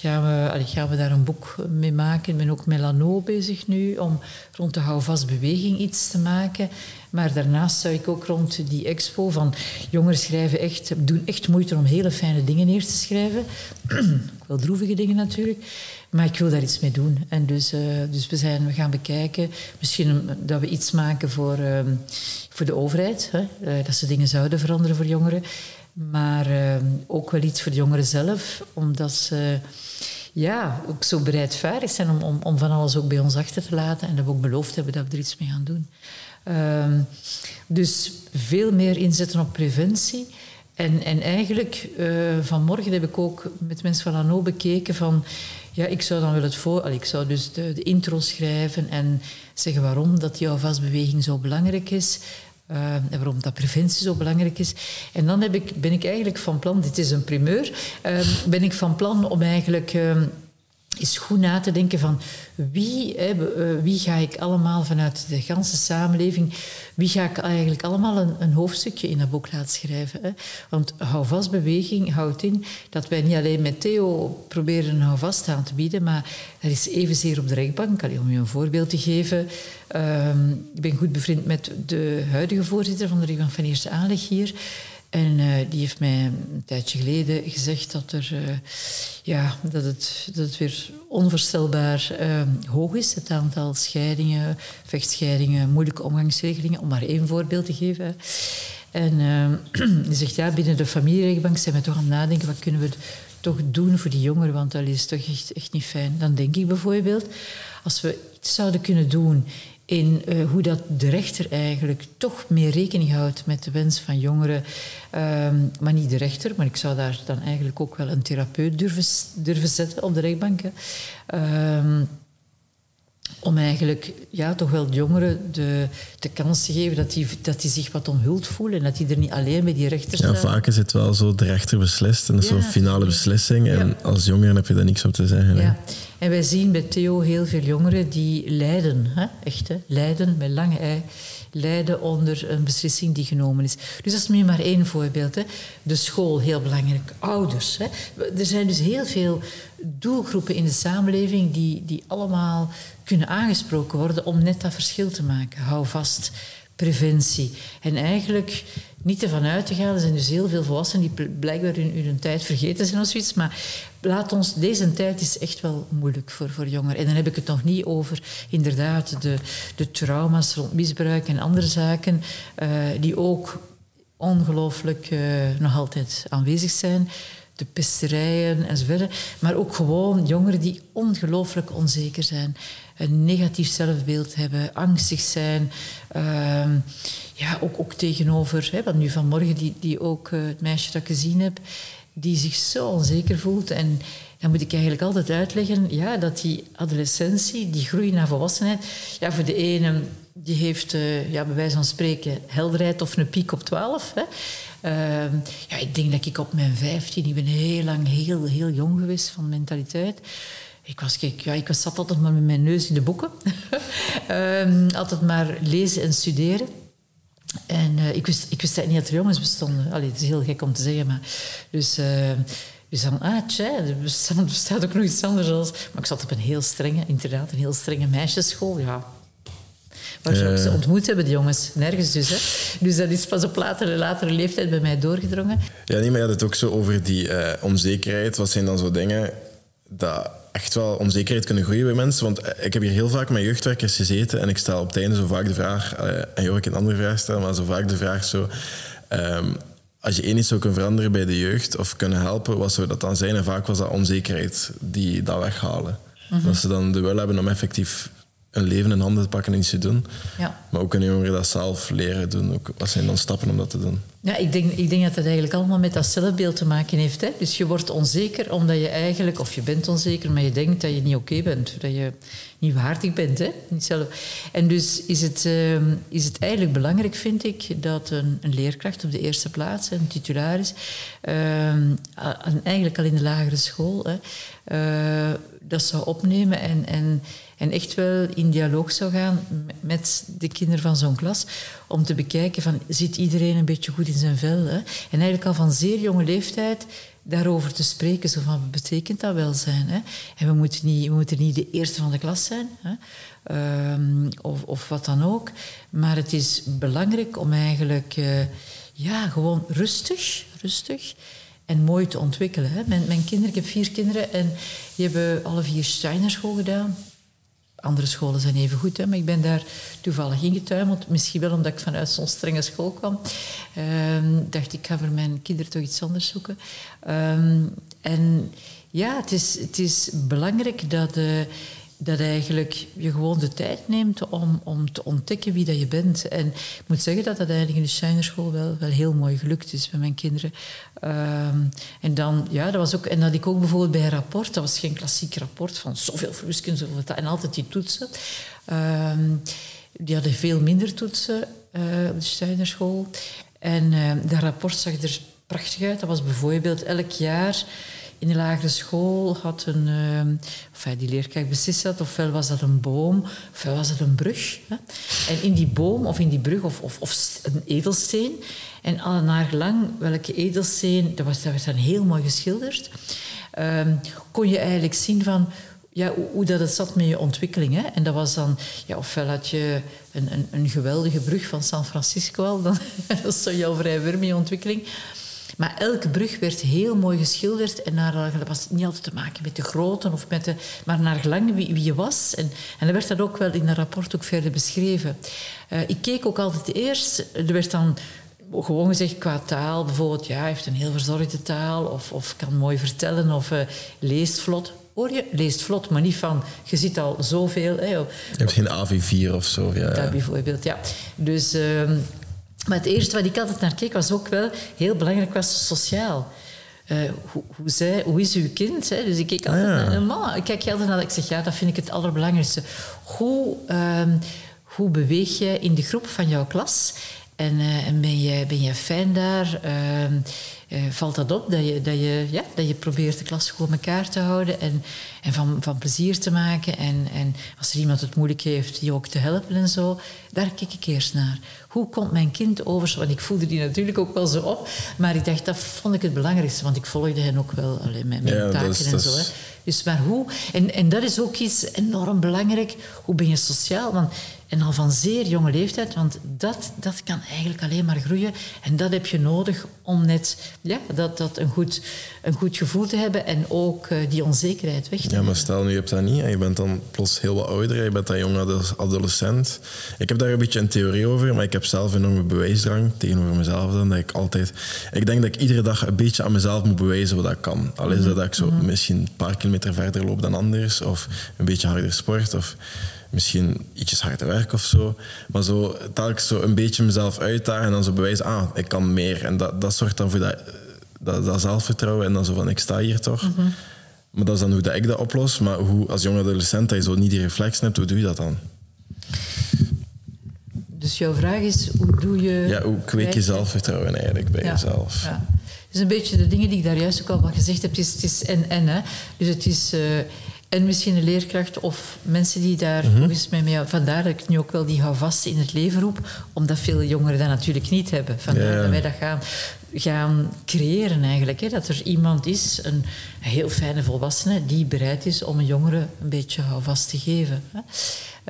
gaan, we, allee, gaan we daar een boek mee maken. Ik ben ook met Lano bezig nu om rond de houvast beweging iets te maken. Maar daarnaast zou ik ook rond die expo van jongeren schrijven echt, doen echt moeite om hele fijne dingen neer te schrijven. *clears throat* Wel droevige dingen natuurlijk. Maar ik wil daar iets mee doen. En dus, uh, dus we, zijn, we gaan bekijken. Misschien dat we iets maken voor, uh, voor de overheid. Hè? Uh, dat ze dingen zouden veranderen voor jongeren. Maar ook wel iets voor de jongeren zelf. Omdat ze ja, ook zo bereidvaardig zijn om, om, om van alles ook bij ons achter te laten. En dat we ook beloofd hebben dat we er iets mee gaan doen. Ehm, dus veel meer inzetten op preventie. En, en eigenlijk, uh, vanmorgen heb ik ook met mensen van ANO bekeken van... Ja, ik zou dan wel het voor... ik zou dus de, de, intro schrijven en zeggen waarom dat die houvastbeweging zo belangrijk is. Uh, en waarom dat preventie zo belangrijk is. En dan heb ik, ben ik eigenlijk van plan, dit is een primeur, uh, ben ik van plan om eigenlijk ehm, is goed na te denken van wie, hè, eh, wie ga ik allemaal vanuit de hele samenleving, wie ga ik eigenlijk allemaal een, hoofdstukje in dat boek laten schrijven. Hè? Want houvastbeweging houdt in dat wij niet alleen met Theo proberen een houvast aan te bieden, maar er is evenzeer op de rechtbank, om je een voorbeeld te geven. Uh, ik ben goed bevriend met de huidige voorzitter van de rechtbank van Eerste Aanleg hier. En uh, die heeft mij een tijdje geleden gezegd dat, er, uh, ja, dat, het, dat het weer onvoorstelbaar uh, hoog is. Het aantal scheidingen, vechtscheidingen, moeilijke omgangsregelingen, om maar één voorbeeld te geven. En *clears throat* die zegt, ja, binnen de familierechtbank zijn we toch aan het nadenken, wat kunnen we toch doen voor die jongeren, want dat is toch echt, echt niet fijn. Dan denk ik bijvoorbeeld, als we iets zouden kunnen doen in uh, hoe dat de rechter eigenlijk toch meer rekening houdt met de wens van jongeren. Um, maar niet de rechter, maar ik zou daar dan eigenlijk ook wel een therapeut durven, durven zetten op de rechtbank. Om eigenlijk ja, toch wel de jongeren de, de kans te geven dat die, dat die zich wat omhuld voelen en dat die er niet alleen bij die rechter zijn. Ja, vaak is het wel zo, de rechter beslist en dat is ja, zo'n finale beslissing. En als jongeren heb je daar niks op te zeggen. Ja. En wij zien bij Theo heel veel jongeren die lijden, hè? echt, hè? lijden met lange ei, lijden onder een beslissing die genomen is. Dus dat is nu maar één voorbeeld. Hè? De school, heel belangrijk. Ouders. Hè? Er zijn dus heel veel doelgroepen in de samenleving die, die allemaal kunnen aangesproken worden om net dat verschil te maken. Hou vast, preventie. En eigenlijk niet ervan uit te gaan. Er zijn dus heel veel volwassenen die blijkbaar hun, hun tijd vergeten zijn of zoiets. Maar laat ons, deze tijd is echt wel moeilijk voor, voor jongeren. En dan heb ik het nog niet over inderdaad de, de trauma's rond misbruik en andere zaken, uh, die ook ongelooflijk uh, nog altijd aanwezig zijn de pesterijen enzovoort. Maar ook gewoon jongeren die ongelooflijk onzeker zijn. Een negatief zelfbeeld hebben, angstig zijn. Uh, ja, ook, ook tegenover, hè, wat nu vanmorgen, die, die ook uh, het meisje dat ik gezien heb, die zich zo onzeker voelt. En dan moet ik eigenlijk altijd uitleggen ja, dat die adolescentie, die groei naar volwassenheid, ja, voor de ene die heeft, uh, ja, bij wijze van spreken, helderheid of een piek op 12. Hè. Uh, ja, ik denk dat ik op mijn 15, ik ben heel lang heel, heel jong geweest van mentaliteit. Ik was, kijk, ja, ik was zat altijd maar met mijn neus in de boeken. uh, *laughs* altijd maar lezen en studeren. En uh, ik, wist, ik wist niet dat er jongens bestonden. Allee, het is heel gek om te zeggen, maar... Dus, uh, dus dan, ah, tja, er bestaat, bestaat, ook nog iets anders als... Maar ik zat op een heel strenge, inderdaad, een heel strenge meisjesschool. Ja, waar ze ook ze ontmoet hebben, die jongens. Nergens dus. Hè. Dus dat is pas op latere, latere leeftijd bij mij doorgedrongen. Ja, nee, maar je had het ook zo over die uh, onzekerheid. Wat zijn dan zo dingen dat echt wel onzekerheid kunnen groeien bij mensen? Want ik heb hier heel vaak met jeugdwerkers gezeten en ik stel op het einde zo vaak de vraag... Uh, en Jorik een andere vraag stellen, maar zo vaak de vraag zo... Um, als je één iets zou kunnen veranderen bij de jeugd of kunnen helpen, wat zou dat dan zijn? En vaak was dat onzekerheid die dat weghalen. Mm -hmm. Dat ze dan de wil hebben om effectief een leven in handen te pakken en iets te doen. Ja. Maar ook kunnen jongeren dat zelf leren doen. Ook, wat zijn dan stappen om dat te doen? Ja, ik denk, ik denk dat dat eigenlijk allemaal met dat zelfbeeld te maken heeft. Hè? Dus je wordt onzeker omdat je eigenlijk, of je bent onzeker, maar je denkt dat je niet oké bent. Dat je niet waardig bent. Hè? Niet zelf. En dus is het, uh, is het eigenlijk belangrijk, vind ik, dat een, een leerkracht op de eerste plaats, een titularis, uh, eigenlijk al in de lagere school, hè, uh, dat zou opnemen en, en en echt wel in dialoog zou gaan met de kinderen van zo'n klas. Om te bekijken van, zit iedereen een beetje goed in zijn vel? Hè? En eigenlijk al van zeer jonge leeftijd daarover te spreken. Zo van, wat betekent dat wel zijn? Hè? En we moeten, niet, moeten niet de eerste van de klas zijn. Hè? Ehm, of, of wat dan ook. Maar het is belangrijk om eigenlijk uh, ja, gewoon rustig, rustig en mooi te ontwikkelen. Hè. Mijn, mijn kinderen, ik heb vier kinderen en die hebben alle vier Steiner school gedaan. Andere scholen zijn even goed, hè, maar ik ben daar toevallig ingetuimeld. Misschien wel omdat ik vanuit zo'n strenge school kwam. Um, dacht ik, ga voor mijn kinderen toch iets anders zoeken. Um, en ja, het is, het is belangrijk dat... Uh, dat eigenlijk je gewoon de tijd neemt om, om te ontdekken wie dat je bent. En ik moet zeggen dat dat eigenlijk in de Shinerschool wel, wel heel mooi gelukt is bij mijn kinderen. Um, en dan, ja, dat was ook, en dat ik ook bijvoorbeeld bij een rapport, dat was geen klassiek rapport van zoveel wiskunde, zoveel dat, en altijd die toetsen. Um, die hadden veel minder toetsen uh, op de Steinerschool. En uh, dat rapport zag er prachtig uit. Dat was bijvoorbeeld elk jaar in de lagere school had een, uh, enfin, die leerkracht beslist dat, ofwel was dat een boom, ofwel was het een brug. Hè. En in die boom of in die brug of, of, of een edelsteen, en al naar gelang welke edelsteen, dat, was, dat werd dan heel mooi geschilderd, uh, kon je eigenlijk zien van ja, hoe, dat het zat met je ontwikkeling. Hè. En dat was dan, ja, ofwel had je een, een, een geweldige brug van San Francisco al, dan, *laughs* dat is zo jouw vrij ver met je ontwikkeling. Maar elke brug werd heel mooi geschilderd. En naar, dat was niet altijd te maken met de grootte, of met de, maar naar gelang wie, wie je was. En, en dan werd dat ook wel in dat rapport ook verder beschreven. Uh, ik keek ook altijd eerst... Er werd dan gewoon gezegd qua taal. Bijvoorbeeld, ja, hij heeft een heel verzorgde taal. Of, of kan mooi vertellen. Of uh, leest vlot. Hoor je? Leest vlot, maar niet van... Je ziet al zoveel. Hè, je hebt geen AV4 of zo. Ja. Dat bijvoorbeeld, ja. Dus... Uh, maar het eerste wat ik altijd naar keek was ook wel heel belangrijk was sociaal. Uh, hoe, hoe, hoe is uw kind? Hè? Dus ik keek altijd ah, ja. naar man. Ik kijk altijd naar Ik zeg, ja, dat vind ik het allerbelangrijkste. Hoe, um, hoe beweeg je in de groep van jouw klas? En, uh, en ben, je, ben je fijn daar? Uh, uh, valt dat op dat je, dat, je, ja, dat je probeert de klas gewoon elkaar te houden en, en van, van plezier te maken. En, en als er iemand het moeilijk heeft, die ook te helpen en zo. Daar kijk ik eerst naar. Hoe komt mijn kind over? Want ik voelde die natuurlijk ook wel zo op. Maar ik dacht, dat vond ik het belangrijkste. Want ik volgde hen ook wel alleen met mijn ja, taken is, en zo. Hè. Dus maar hoe... En, en dat is ook iets enorm belangrijk. Hoe ben je sociaal? Want en al van zeer jonge leeftijd, want dat, dat kan eigenlijk alleen maar groeien. En dat heb je nodig om net ja, dat, dat een, goed, een goed gevoel te hebben en ook uh, die onzekerheid weg te Ja, maar stel nu, je hebt dat niet en je bent dan plots heel wat ouder, je bent dan jong adolescent. Ik heb daar een beetje een theorie over, maar ik heb zelf een enorme bewijsdrang tegenover mezelf dan, dat ik altijd... Ik denk dat ik iedere dag een beetje aan mezelf moet bewijzen wat ik kan. Al is dat dat ik zo mhm. misschien een paar kilometer verder loop dan anders, of een beetje harder sport, of misschien ietsjes harder werken of zo. Maar zo telkens zo een beetje mezelf uitdagen en dan zo bewijzen, ah, ik kan meer. En dat, dat zorgt dan voor dat, dat, dat zelfvertrouwen en dan zo van, ik sta hier toch. Mm -hmm. Maar dat is dan hoe dat ik dat oplos. Maar hoe als jonge adolescent dat je zo niet die reflex hebt, hoe doe je dat dan? Dus jouw vraag is, hoe doe je... Ja, hoe kweek je zelfvertrouwen eigenlijk bij ja, jezelf? Ja. Dus een beetje de dingen die ik daar juist ook al van gezegd heb, het is, het is en-en. Hè. Dus het is... Uh, en misschien een leerkracht of mensen die daar mm -hmm. mij... Vandaar dat ik nu ook wel die vast in het leven roep. Omdat veel jongeren dat natuurlijk niet hebben. Vandaar ja. dat wij dat gaan, gaan creëren eigenlijk. Hè. Dat er iemand is, een heel fijne volwassene... die bereid is om een jongere een beetje houvast te geven. Hè.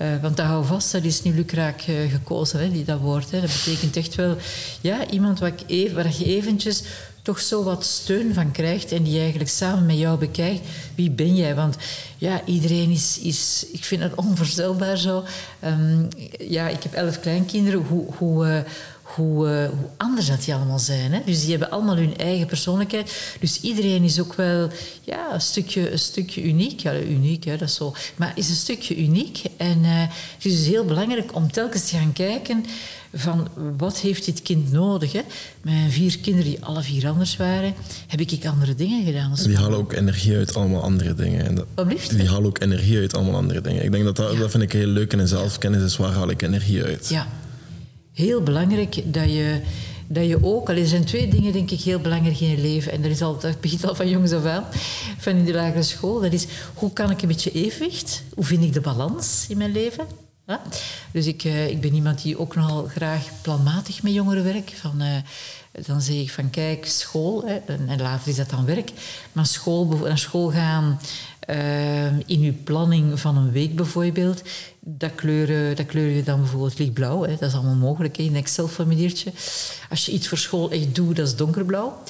Uh, want dat houvast, dat is niet lukraak uh, gekozen, hè, die, dat woord. Hè. Dat betekent echt wel... Ja, iemand wat ik even, waar je eventjes toch zo wat steun van krijgt en die eigenlijk samen met jou bekijkt wie ben jij. Want ja, iedereen is, is ik vind het onvoorstelbaar zo. Um, ja, ik heb elf kleinkinderen. Hoe, hoe, uh, hoe, uh, hoe, anders dat die allemaal zijn. Hè? Dus die hebben allemaal hun eigen persoonlijkheid. Dus iedereen is ook wel ja, een, stukje, een stukje uniek. Ja, uniek, hè, dat is zo. Maar is een stukje uniek. En uh, het is dus heel belangrijk om telkens te gaan kijken van wat heeft dit kind nodig. Hè? Mijn vier kinderen die alle vier anders waren, heb ik andere dingen gedaan. Die halen ook energie uit allemaal andere dingen. En dat, die halen ook energie uit allemaal andere dingen. Ik denk dat dat, dat vind ik heel leuk in zelfkennis is, waar haal ik energie uit? Ja, heel belangrijk dat je dat je ook, er zijn twee dingen denk ik heel belangrijk in je leven. En dat, is al, dat begint al van jongs af aan, van in de lagere school. Dat is, hoe kan ik een beetje evenwicht? Hoe vind ik de balans in mijn leven? Dus ik, uh, ik ben iemand die ook nogal graag planmatig met jongeren werkt. Van, uh, dan zeg ik van kijk, school, hè, en, later is dat dan werk. Maar school, naar school gaan uh, in uw planning van een week bijvoorbeeld, dat kleuren, dat kleur je dan bijvoorbeeld lichtblauw. Hè. Dat is allemaal mogelijk in een Excel-formuliertje. Als je iets voor school echt doet, dat is donkerblauw.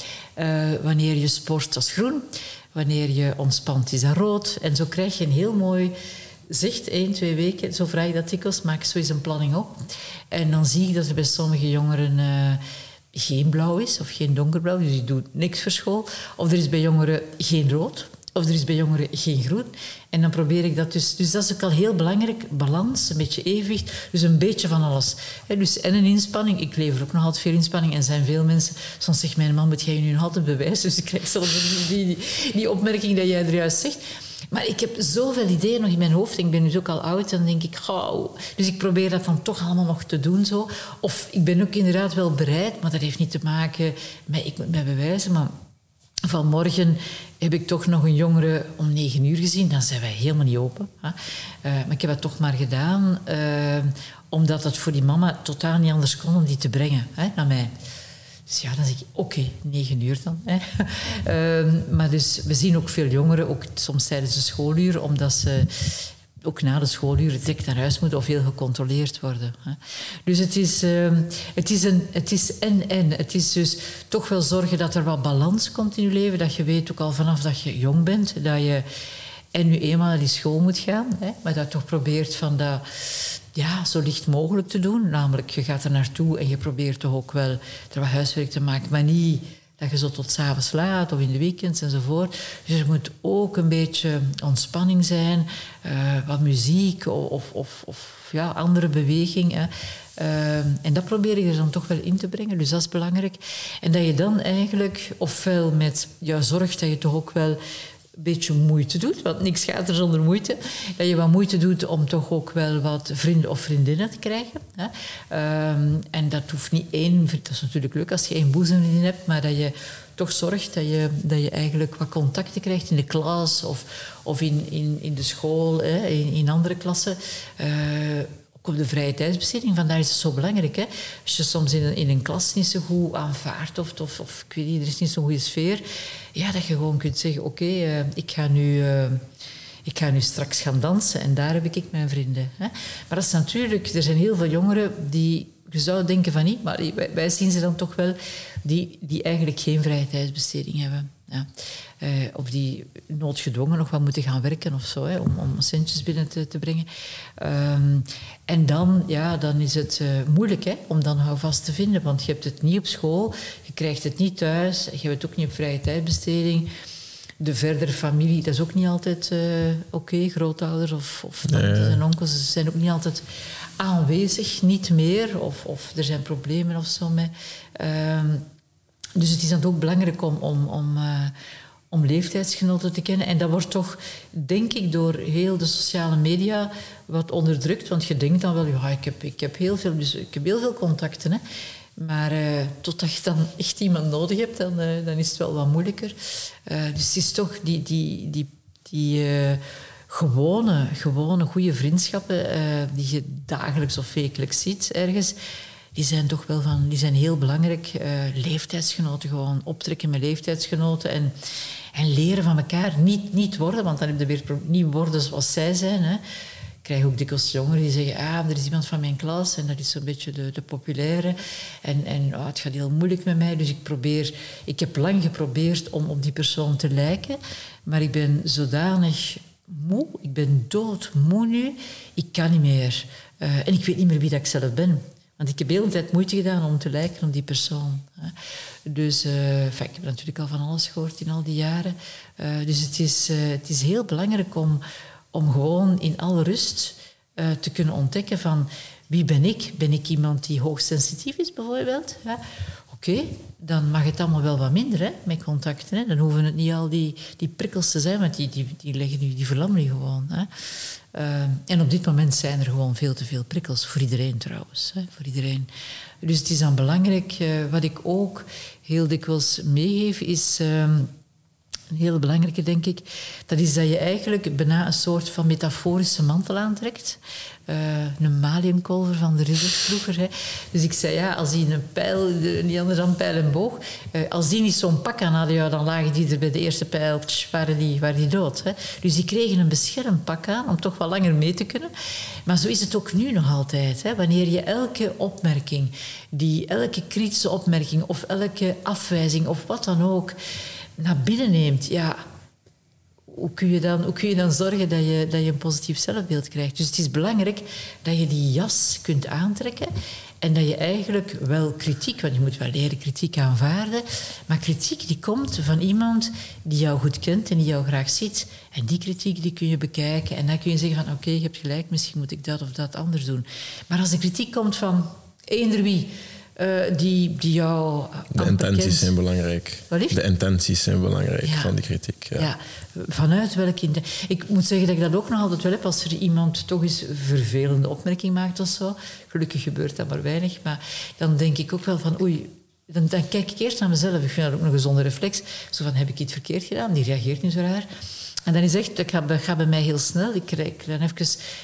wanneer je sport, dat is groen. Wanneer je ontspant, is dat rood. En zo krijg je een heel mooi zicht, één, twee weken. Zo vraag je dat dikwijls, maak zo eens een planning op. En dan zie ik dat er bij sommige jongeren... Uh, geen blauw is of geen donkerblauw, dus die doet niks voor school. Of er is bij jongeren geen rood, of er is bij jongeren geen groen. En dan probeer ik dat dus. Dus dat is ook al heel belangrijk. Balans, een beetje evenwicht. Dus een beetje van alles. dus en een inspanning. Ik lever ook nog altijd veel inspanning. En zijn veel mensen. Soms zegt mijn man: Moet jij je nu nog altijd bewijzen? Dus ik krijg zelfs die, die, die opmerking dat jij er juist zegt. Maar ik heb zoveel ideeën nog in mijn hoofd. Ik ben nu ook al oud. Dan denk ik, gauw. Dus ik probeer dat dan toch allemaal nog te doen. Zo. Of ik ben ook inderdaad wel bereid. Maar dat heeft niet te maken met, ik met bewijzen. Maar vanmorgen heb ik toch nog een jongere om negen uur gezien. Dan zijn wij helemaal niet open. Hè. Uh, maar ik heb het toch maar gedaan. Uh, omdat het voor die mama totaal niet anders kon om die te brengen hè, naar mij. Dus ja, dan zeg ik, oké, okay, negen uur dan. Hè. Uh, *laughs* maar dus, we zien ook veel jongeren, ook soms tijdens de schooluur, omdat ze ook na de schooluren direct naar huis moeten of heel gecontroleerd worden. Dus het is, uh, het is een het is en en. Het is dus toch wel zorgen dat er wat balans komt in je leven. Dat je weet ook al vanaf dat je jong bent, dat je en nu eenmaal naar die school moet gaan, maar dat toch probeert van dat ja, zo licht mogelijk te doen. Namelijk, je gaat er naartoe en je probeert toch ook wel er wat huiswerk te maken, maar niet dat je zo tot s'avonds laat of in de weekends enzovoort. Dus er moet ook een beetje ontspanning zijn, uh, wat muziek of, of, of ja, andere beweging. Uh, en dat probeer ik er dan toch wel in te brengen, dus dat is belangrijk. En dat je dan eigenlijk, ofwel met ja, zorg dat je toch ook wel beetje moeite doet, want niks gaat er zonder moeite. Dat je wat moeite doet om toch ook wel wat vrienden of vriendinnen te krijgen. Hè. Um, en dat hoeft niet één, dat is natuurlijk leuk als je één boezemvriendin hebt, maar dat je toch zorgt dat je, dat je eigenlijk wat contacten krijgt in de klas of, of in, in, in de school, hè, in, in andere klassen. Uh, op de vrije tijdsbesteding. Vandaar is het zo belangrijk. Hè? Als je soms in een, in een klas niet zo goed aanvaardt of, of, of ik weet niet, er is niet zo'n goede sfeer, ja, dat je gewoon kunt zeggen, oké, uh, ik ga nu... Uh, ik ga nu straks gaan dansen en daar heb ik mijn vrienden. Hè? Maar dat is natuurlijk, er zijn heel veel jongeren die, je zou denken van niet, maar wij, wij zien ze dan toch wel, die, die eigenlijk geen vrije tijdsbesteding hebben. Ja. Uh, of die noodgedwongen nog wat moeten gaan werken of zo, hè, om, om centjes binnen te, te brengen. Um, en dan, ja, dan is het uh, moeilijk hè, om dan houvast te vinden, want je hebt het niet op school, je krijgt het niet thuis, je hebt het ook niet op vrije tijdbesteding. De verdere familie, dat is ook niet altijd uh, oké. Okay. Grootouders of, of tantes nee. en onkels ze zijn ook niet altijd aanwezig, niet meer. Of, of er zijn problemen of zo mee. Um, dus het is dan ook belangrijk om, om, om, uh, om leeftijdsgenoten te kennen. En dat wordt toch, denk ik, door heel de sociale media wat onderdrukt. Want je denkt dan wel, ja, ik heb, ik heb, heel, veel, dus ik heb heel veel contacten. Hè. Maar uh, totdat je dan echt iemand nodig hebt, dan, uh, dan is het wel wat moeilijker. Uh, dus het is toch die, die, die, die gewone, gewone goede vriendschappen die je dagelijks of wekelijks ziet ergens die zijn toch wel van, die zijn heel belangrijk. Leeftijdsgenoten, gewoon optrekken met leeftijdsgenoten en, en leren van elkaar. Niet, niet worden, want dan heb je weer niet worden zoals zij zijn. Hè. Ik krijg ook dikwijls jongeren die zeggen, ah, er is iemand van mijn klas en dat is zo'n beetje de, de populaire. En, en oh, het gaat heel moeilijk met mij, dus ik probeer... Ik heb lang geprobeerd om op die persoon te lijken, maar ik ben zodanig moe, ik ben doodmoe nu, ik kan niet meer. Uh, en ik weet niet meer wie dat ik zelf ben. Want ik heb de tijd moeite gedaan om te lijken op die persoon. Dus uh, ik heb natuurlijk al van alles gehoord in al die jaren. Uh, dus het is, uh, het is heel belangrijk om, om gewoon in alle rust te kunnen ontdekken van wie ben ik? Ben ik iemand die hoogsensitief is bijvoorbeeld? Ja. Oké, dan mag het allemaal wel wat minder hè, met contacten. Hè. Dan hoeven het niet al die, die prikkels te zijn, want die, die, die, leggen nu, die verlammen gewoon. Hè. Uh, en op dit moment zijn er gewoon veel te veel prikkels. Voor iedereen trouwens. Hè, voor iedereen. Dus het is dan belangrijk. Uh, wat ik ook heel dikwijls meegeef is... Uh, een hele belangrijke denk ik, dat is dat je eigenlijk bijna een soort van metaforische mantel aantrekt. Uh, een maliënkolver van de ridders vroeger. Hè. Dus ik zei, ja, als die een pijl, niet anders dan pijl en boog, uh, als die niet zo'n pak aan hadden, ja, dan lagen die er bij de eerste pijl, waren die, waren die dood. Hè. Dus die kregen een beschermpak aan om toch wat langer mee te kunnen. Maar zo is het ook nu nog altijd. Hè. Wanneer je elke opmerking, die, elke kritische opmerking of elke afwijzing of wat dan ook naar binnen neemt, ja, hoe kun je dan, hoe kun je dan zorgen dat je, dat je een positief zelfbeeld krijgt? Dus het is belangrijk dat je die jas kunt aantrekken en dat je eigenlijk wel kritiek, want je moet wel leren kritiek aanvaarden, maar kritiek die komt van iemand die jou goed kent en die jou graag ziet. En die kritiek die kun je bekijken en dan kun je zeggen van oké, je hebt gelijk, misschien moet ik dat of dat anders doen. Maar als de kritiek komt van eender wie, uh, die, die jou. De intenties zijn belangrijk. De intenties zijn belangrijk van die kritiek. Ja. ja. vanuit welke intentie. Ik moet zeggen dat ik dat ook nog altijd wel heb als er iemand toch eens een vervelende opmerking maakt of zo. Gelukkig gebeurt dat maar weinig, maar dan denk ik ook wel van oei. Dan, dan kijk ik eerst naar mezelf. Ik vind dat ook een gezonde reflex. Zo van, heb ik iets verkeerd gedaan? Die reageert nu zo raar. En dan is echt, gaat, gaat bij mij heel snel. Ik krijg dan even,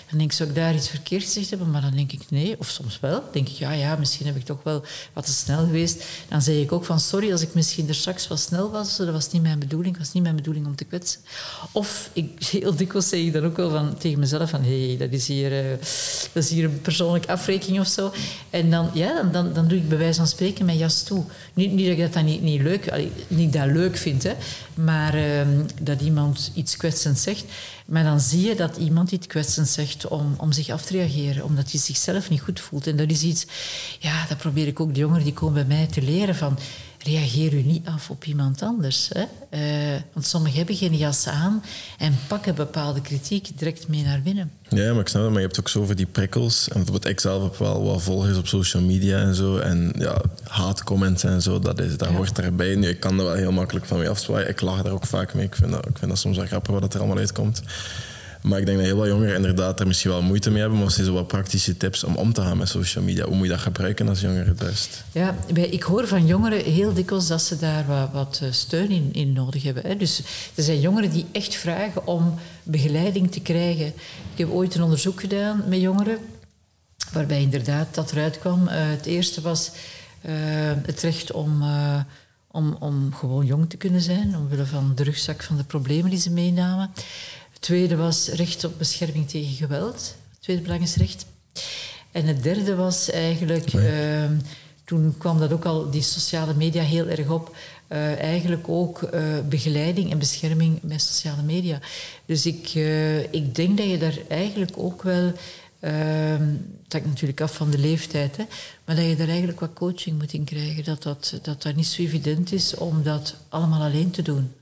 dan denk ik, zou ik daar iets verkeerd gezegd hebben? Maar dan denk ik, nee. Of soms wel. Dan denk ik, ja, ja, misschien heb ik toch wel wat te snel geweest. Dan zeg ik ook van, sorry als ik misschien er straks wat snel was. Dat was niet mijn bedoeling. Was niet mijn bedoeling om te kwetsen. Of, ik, heel dikwijls zeg ik dan ook wel van, tegen mezelf van, hé, hey, dat, is hier, uh, dat is hier een persoonlijke afrekening of zo. En dan, ja, dan, dan, doe ik bij wijze van spreken mijn jas toe. Niet, niet dat ik dat niet, niet leuk, niet dat leuk vind, hè. Maar uh, dat iemand iets kwetsend zegt. Maar dan zie je dat iemand iets kwetsend zegt om, om zich af te reageren, omdat hij zichzelf niet goed voelt. En dat is iets, ja, dat probeer ik ook de jongeren die komen bij mij te leren van reageer u niet af op iemand anders. Hè? Uh, want sommigen hebben geen jas aan en pakken bepaalde kritiek direct mee naar binnen. Ja, maar ik snap het, maar je hebt ook zoveel die prikkels. En bijvoorbeeld ik zelf heb wel wat volgers op social media en zo. En ja, haatcomments en zo, dat, is, dat hoort erbij. Nu, ik kan er wel heel makkelijk van mee afzwaaien. Ik lach daar ook vaak mee. Ik vind dat, ik vind dat soms wel grappig wat er allemaal uitkomt. Maar ik denk dat heel wat jongeren inderdaad er misschien wel moeite mee hebben. Maar ze zo wat praktische tips om om te gaan met social media. Hoe moet je dat gebruiken als jongere het best? Ja, ik hoor van jongeren heel dikwijls dat ze daar wat, wat eh, steun in, in nodig hebben. Dus er zijn jongeren die echt vragen om begeleiding te krijgen. Ik heb ooit een onderzoek gedaan met jongeren. Waarbij inderdaad dat eruit kwam. Uh, het eerste was uh, het recht om... Om, om gewoon jong te kunnen zijn, omwille van de rugzak van de problemen die ze meenamen tweede was recht op bescherming tegen geweld. Het tweede belangrijkste recht. En het derde was eigenlijk, uh, toen kwam dat ook al, die sociale media heel erg op, uh, eigenlijk ook uh, begeleiding en bescherming met sociale media. Dus ik, uh, ik denk dat je daar eigenlijk ook wel Ehm, hangt natuurlijk af van de leeftijd, hè, maar dat je daar eigenlijk wat coaching moet in krijgen. Dat dat, dat, dat niet zo evident is om dat allemaal alleen te doen.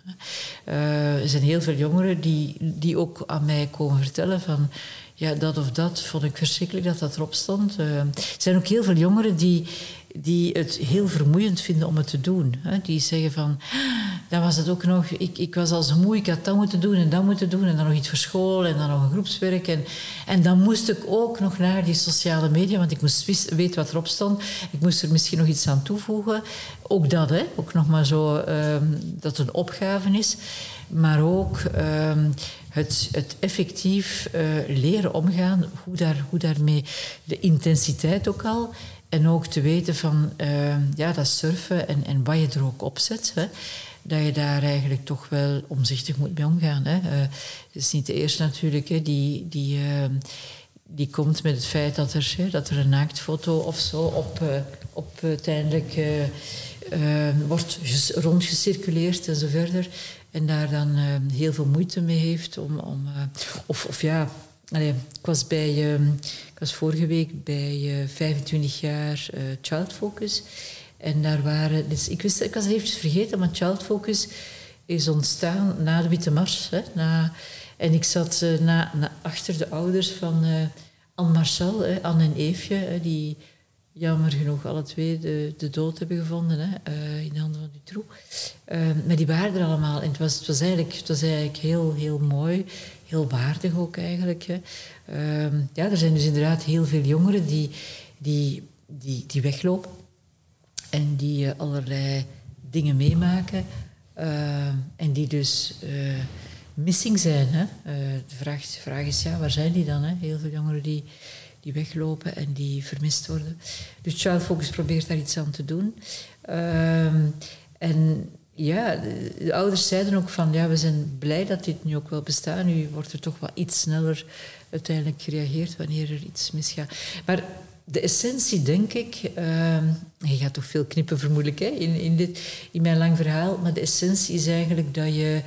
Uh, er zijn heel veel jongeren die, die ook aan mij komen vertellen van ja, dat of dat vond ik verschrikkelijk dat dat erop stond. Uh, er zijn ook heel veel jongeren die, die het heel vermoeiend vinden om het te doen. Die zeggen van, dan was het ook nog, ik, ik was al zo moe, ik had dat moeten doen en dat moeten doen en dan nog iets voor school en dan nog een groepswerk. En, en dan moest ik ook nog naar die sociale media, want ik moest weten wat erop stond. Ik moest er misschien nog iets aan toevoegen. Ook dat, hè. ook nog maar zo um, dat het een opgave is. Maar ook um, het, het, effectief uh, leren omgaan, hoe, daar, hoe daarmee, de intensiteit ook al. En ook te weten van uh, ja, dat surfen en, en wat je er ook op zet. Hè, dat je daar eigenlijk toch wel omzichtig moet mee omgaan. Hè. Uh, het is niet de eerste natuurlijk hè, die, die, uh, die komt met het feit dat er, hè, dat er een naaktfoto of zo op, op uiteindelijk wordt rondgecirculeerd en zo verder. En daar dan heel veel moeite mee heeft om. om of, of ja, Ik was bij, uh, ik was vorige week bij uh, 25 jaar uh, Child Focus. En daar waren, dus ik, wist, ik was eventjes vergeten, maar Child Focus is ontstaan na de Witte Mars. Hè, na, en ik zat uh, na, achter de ouders van uh, Anne Marcel, hè, Anne en Eefje, hè, die jammer genoeg alle twee de, de dood hebben gevonden hè, uh, in de handen van Dutroux. maar die waren er allemaal. En het was, het was, eigenlijk, het was eigenlijk heel, heel mooi heel waardig ook eigenlijk. Hè. Uh, ja, er zijn dus inderdaad heel veel jongeren die, die, die, die weglopen en die uh, allerlei dingen meemaken en die dus missing zijn. Hè? de, vraag, de is, ja, waar zijn die dan? Hè? Heel veel jongeren die die weglopen en die vermist worden. Dus Child Focus probeert daar iets aan te doen. Ehm, en ja, de, ouders zeiden ook van ja, we zijn blij dat dit nu ook wel bestaat. Nu wordt er toch wel iets sneller uiteindelijk gereageerd wanneer er iets misgaat. Maar de essentie, denk ik, uh, je gaat toch veel knippen vermoedelijk hè, in, in, dit, in mijn lang verhaal, maar de essentie is eigenlijk dat je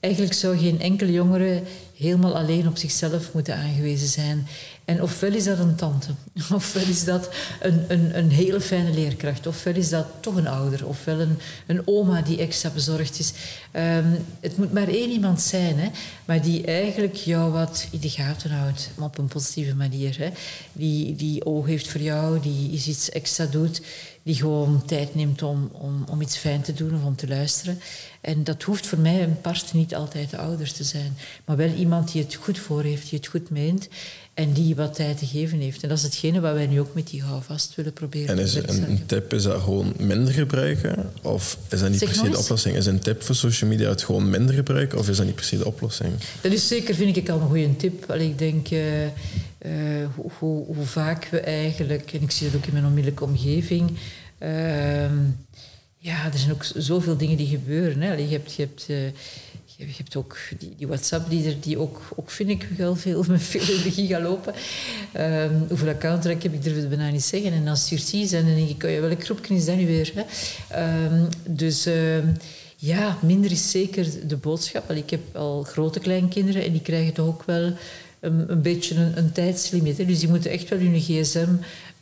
eigenlijk zou geen enkele jongere helemaal alleen op zichzelf moeten aangewezen zijn. En ofwel is dat een tante, *laughs* ofwel is dat een, een, een hele fijne leerkracht, ofwel is dat toch een ouder, ofwel een, een oma die extra bezorgd is. Um, het moet maar één iemand zijn, hè, maar die eigenlijk jou wat in de gaten houdt, op een positieve manier. Hè. Die, die oog heeft voor jou, die iets extra doet, die gewoon tijd neemt om, om, om iets fijn te doen of om te luisteren. En dat hoeft voor mij een part niet altijd de ouders te zijn, maar wel iemand die het goed voor heeft, die het goed meent en die wat tijd te geven heeft. En dat is hetgene wat wij nu ook met die vast willen proberen en is te een, een tip is dat gewoon minder gebruiken? Of is dat niet per se de oplossing? Is een tip voor social media het gewoon minder gebruiken? Of is dat niet per se de oplossing? Dat is zeker, vind ik, al een goede tip. Allee, ik denk... Uh, uh, hoe, hoe, hoe, vaak we eigenlijk... En ik zie dat ook in mijn onmiddellijke omgeving... Uh, ja, er zijn ook zoveel dingen die gebeuren. Hè. Je hebt... Je hebt uh, je hebt ook die, die WhatsApp die er die ook, ook vind ik wel veel *laughs* met veel energie gaan lopen. Um, hoeveel account heb ik, durf het bijna niet zeggen. En stuurt hij en dan denk ik, oh ja, welk groepje is dat nu weer? Hè? Um, dus um, ja, minder is zeker de boodschap. ik heb al grote kleinkinderen en die krijgen toch ook wel een, een beetje een, een tijdslimiet. Dus die moeten echt wel hun gsm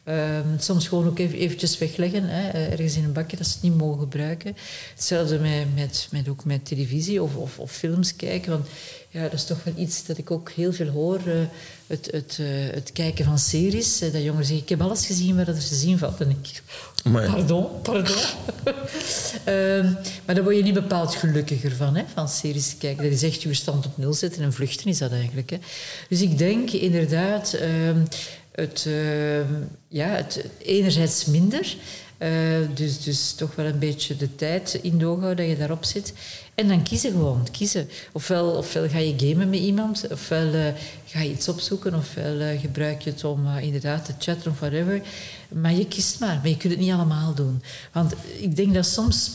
Ehm, soms gewoon ook even, eventjes wegleggen, hè, eh, ergens in een bakje dat ze het niet mogen gebruiken. Hetzelfde met, met, met, ook met televisie of, of, of, films kijken. Want ja, dat is toch wel iets dat ik ook heel veel hoor. Uh, het, het, uh, het kijken van series. dat jongeren zeggen, ik heb alles gezien wat er te zien valt. En ik, pardon, pardon. uh, *laughs* maar daar word je niet bepaald gelukkiger van, hè, van series te kijken. Dat is echt je verstand op nul zetten en vluchten is dat eigenlijk. Hè. Dus ik denk inderdaad ehm, het, uh, ja, het enerzijds minder. Uh, dus, dus toch wel een beetje de tijd in doorhouden dat je daarop zit. En dan kiezen gewoon. Kiezen. Ofwel, ofwel ga je gamen met iemand, ofwel uh, ga je iets opzoeken, ofwel uh, gebruik je het om inderdaad te chatten of whatever. Maar je kiest maar. Maar je kunt het niet allemaal doen. Want ik denk dat soms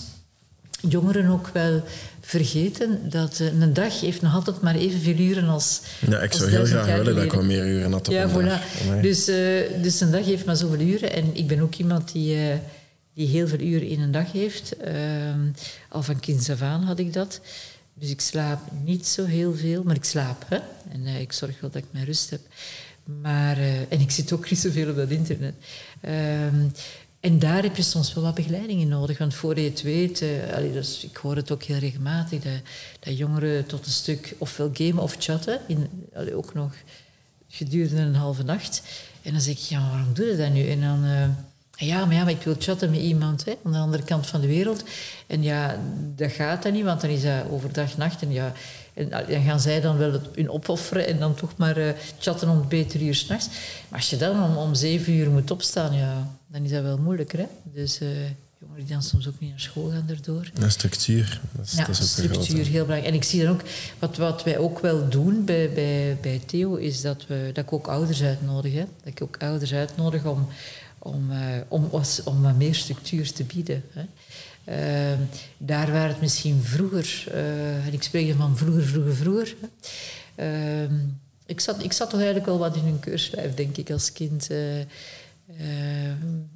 jongeren ook wel vergeten dat uh, een dag heeft nog altijd maar evenveel uren als. Ja, ik zou heel graag willen dat ik wat meer uren had op ja, een voilà. dag. Dus, uh, dus een dag heeft maar zoveel uren. En ik ben ook iemand die, uh, die heel veel uren in een dag heeft. Ehm, al van kinds af aan had ik dat. Dus ik slaap niet zo heel veel, maar ik slaap. Hè? En ik zorg wel dat ik mijn rust heb. Maar, en ik zit ook niet zoveel op dat internet. En daar heb je soms wel wat begeleiding in nodig. Want voor je het weet, dus ik hoor het ook heel regelmatig, dat, jongeren tot een stuk ofwel gamen of chatten, in, ook nog gedurende een halve nacht. En dan zeg ik, ja, waarom doe je dat nu? En dan, uh, ja, maar ja, maar ik wil chatten met iemand hè, aan de andere kant van de wereld. En ja, dat gaat dan niet, want dan is dat overdag, nacht. En ja, en dan gaan zij dan wel hun opofferen en dan toch maar uh, chatten om het beter uur s'nachts. Maar als je dan om, om zeven uur moet opstaan, ja, dan is dat wel moeilijker. Hè? Dus uh, jongeren die dan soms ook niet naar school gaan daardoor. Ja, structuur. Dat is, ja, dat is ook structuur, heel belangrijk. En ik zie dan ook, wat, wat wij ook wel doen bij, bij, bij Theo, is dat, we, dat ik ook ouders uitnodig. Hè? Dat ik ook ouders uitnodig om, om, uh, om, om wat meer structuur te bieden. Hè? Uh, daar waar het misschien vroeger, uh, en ik spreek van vroeger, vroeger, vroeger. Uh, ik, zat, ik zat toch eigenlijk wel wat in een keurslijf, denk ik, als kind. Uh,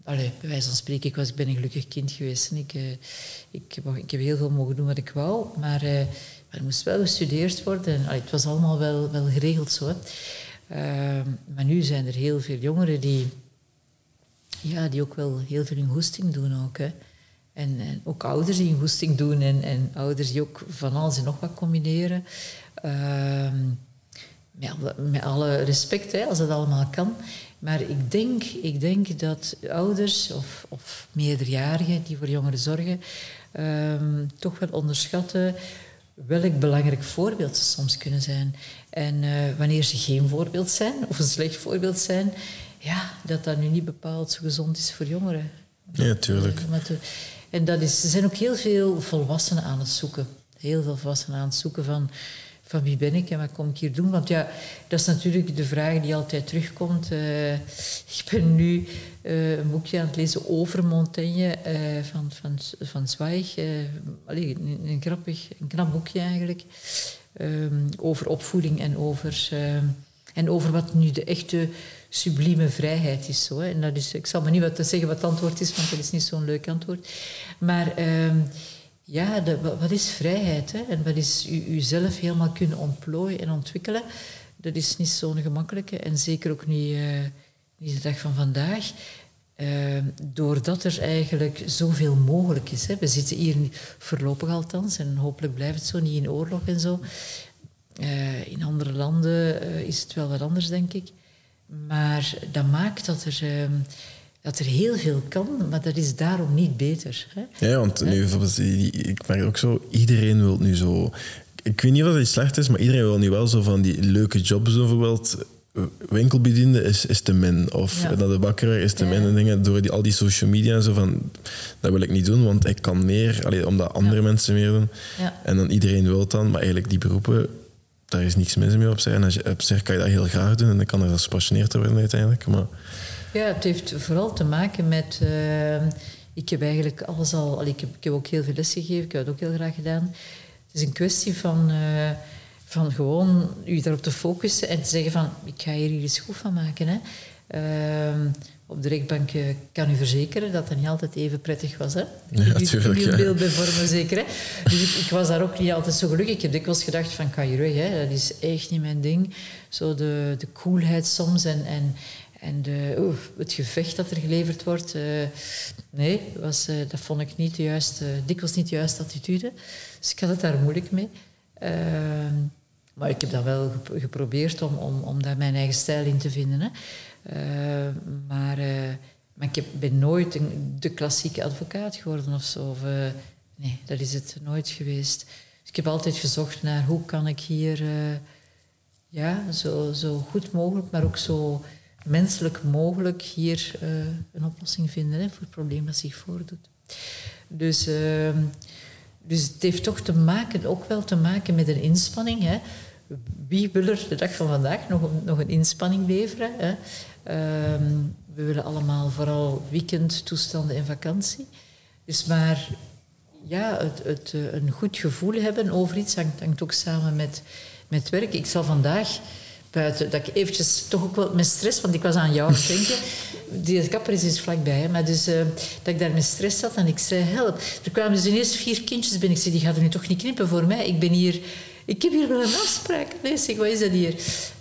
allee, bij wijze van spreken, ik, was, ben een gelukkig kind geweest. En ik, ik, ik, heb heel veel mogen doen wat ik wou, maar, maar er moest wel gestudeerd worden. Allee, het was allemaal wel, wel geregeld zo. Hè. Ehm, maar nu zijn er heel veel jongeren die, ja, die ook wel heel veel hun goesting doen ook. Hè. En, en, ook ouders die een goesting doen en, en, ouders die ook van alles en nog wat combineren. Uh, met, alle, met, alle, respect, hè, als dat allemaal kan. Maar ik denk, ik denk dat ouders of, of meerderjarigen die voor jongeren zorgen, uh, toch wel onderschatten welk belangrijk voorbeeld ze soms kunnen zijn. En uh, wanneer ze geen voorbeeld zijn of een slecht voorbeeld zijn, ja, dat dat nu niet bepaald zo gezond is voor jongeren. Ja, tuurlijk. En dat is, er zijn ook heel veel volwassenen aan het zoeken. Heel veel volwassenen aan het zoeken van, van wie ben ik en wat kom ik hier doen. Want ja, dat is natuurlijk de vraag die altijd terugkomt. Uh, *laughs* ik ben nu uh, een boekje aan het lezen over Montaigne uh, van, van, van Zweig. Allee, een, een, grappig, een knap boekje eigenlijk. Um, over opvoeding en over, en over wat nu de echte sublieme vrijheid is. Zo, hè. En dat is, ik zal maar niet wat zeggen wat het antwoord is, want dat is niet zo'n leuk antwoord. Maar uh, ja, wat is vrijheid? Hè? En wat is u, uzelf helemaal kunnen ontplooien en ontwikkelen? Dat is niet zo'n gemakkelijke en zeker ook niet, uh, niet de dag van vandaag. Uh, doordat er eigenlijk zoveel mogelijk is. Hè. We zitten hier voorlopig althans, en hopelijk blijft het zo, niet in oorlog en zo. Uh, in andere landen is het wel wat anders, denk ik. Maar dat maakt dat er, uh, dat er heel veel kan, maar dat is daarom niet beter. Hè? Ja, want nu bijvoorbeeld, ik merk ook zo, iedereen wil nu zo. Ik weet niet of dat slecht is, maar iedereen wil nu wel zo van die leuke jobs bijvoorbeeld. Winkelbediende is, is te min. Of ja. naar de bakker is te min. En dingen, door die, al die social media en zo van... Dat wil ik niet doen, want ik kan meer. Allee, omdat andere mensen meer doen. En dan iedereen wil het dan. Maar eigenlijk die beroepen daar is niks mis mee op zich. En als je, op zich kan je dat heel graag doen en dan kan er als gepassioneerd worden uiteindelijk. Maar... Ja, het heeft vooral te maken met... Uh, ik heb eigenlijk alles al... Ik heb, ik heb ook heel veel les gegeven, ik heb het ook heel graag gedaan. Het is een kwestie van, uh, van gewoon je daarop te focussen en te zeggen van... Ik ga hier iets goed van maken. Hè. Uh, op de rechtbank kan u verzekeren dat dat niet altijd even prettig was. Hè? Ja, natuurlijk. Je beeld bij vormen zeker. Hè? Dus ik, ik, was daar ook niet altijd zo gelukkig. Ik heb dikwijls gedacht van, kan je weg, hè? dat is echt niet mijn ding. Zo de, de coolheid soms en, en, en de, oeh, het gevecht dat er geleverd wordt. Uh, nee, was, uh, dat vond ik niet de juiste, dikwijls niet de juiste attitude. Dus ik had het daar moeilijk mee. Uh, maar ik heb dat wel geprobeerd om, om, om daar mijn eigen stijl in te vinden. Hè. Uh, maar, uh, maar ik ben nooit de klassieke advocaat geworden of zo. Of, uh, nee, dat is het nooit geweest. Dus ik heb altijd gezocht naar hoe kan ik hier ja, zo, zo goed mogelijk, maar ook zo menselijk mogelijk hier een oplossing vinden hè, voor het probleem dat zich voordoet. Dus, ehm, dus het heeft toch te maken, ook wel te maken met een inspanning. Hè. Wie wil er de dag van vandaag nog, nog een inspanning leveren? Hè? Um, we willen allemaal vooral weekendtoestanden en vakantie. Dus maar ja, het, het, eh, een goed gevoel hebben over iets hangt, hangt ook samen met, met werk. Ik zal vandaag buiten, dat ik eventjes toch ook wel met stress, want ik was aan jou aan het denken. *laughs* Die kapper is dus vlakbij, hè, maar dus uh, dat ik daar met stress zat en ik zei help. Er kwamen dus ineens vier kindjes binnen. Ik zei, die gaat er nu toch niet knippen voor mij? Ik ben hier ik heb hier wel een afspraak. Nee, wat is dat hier?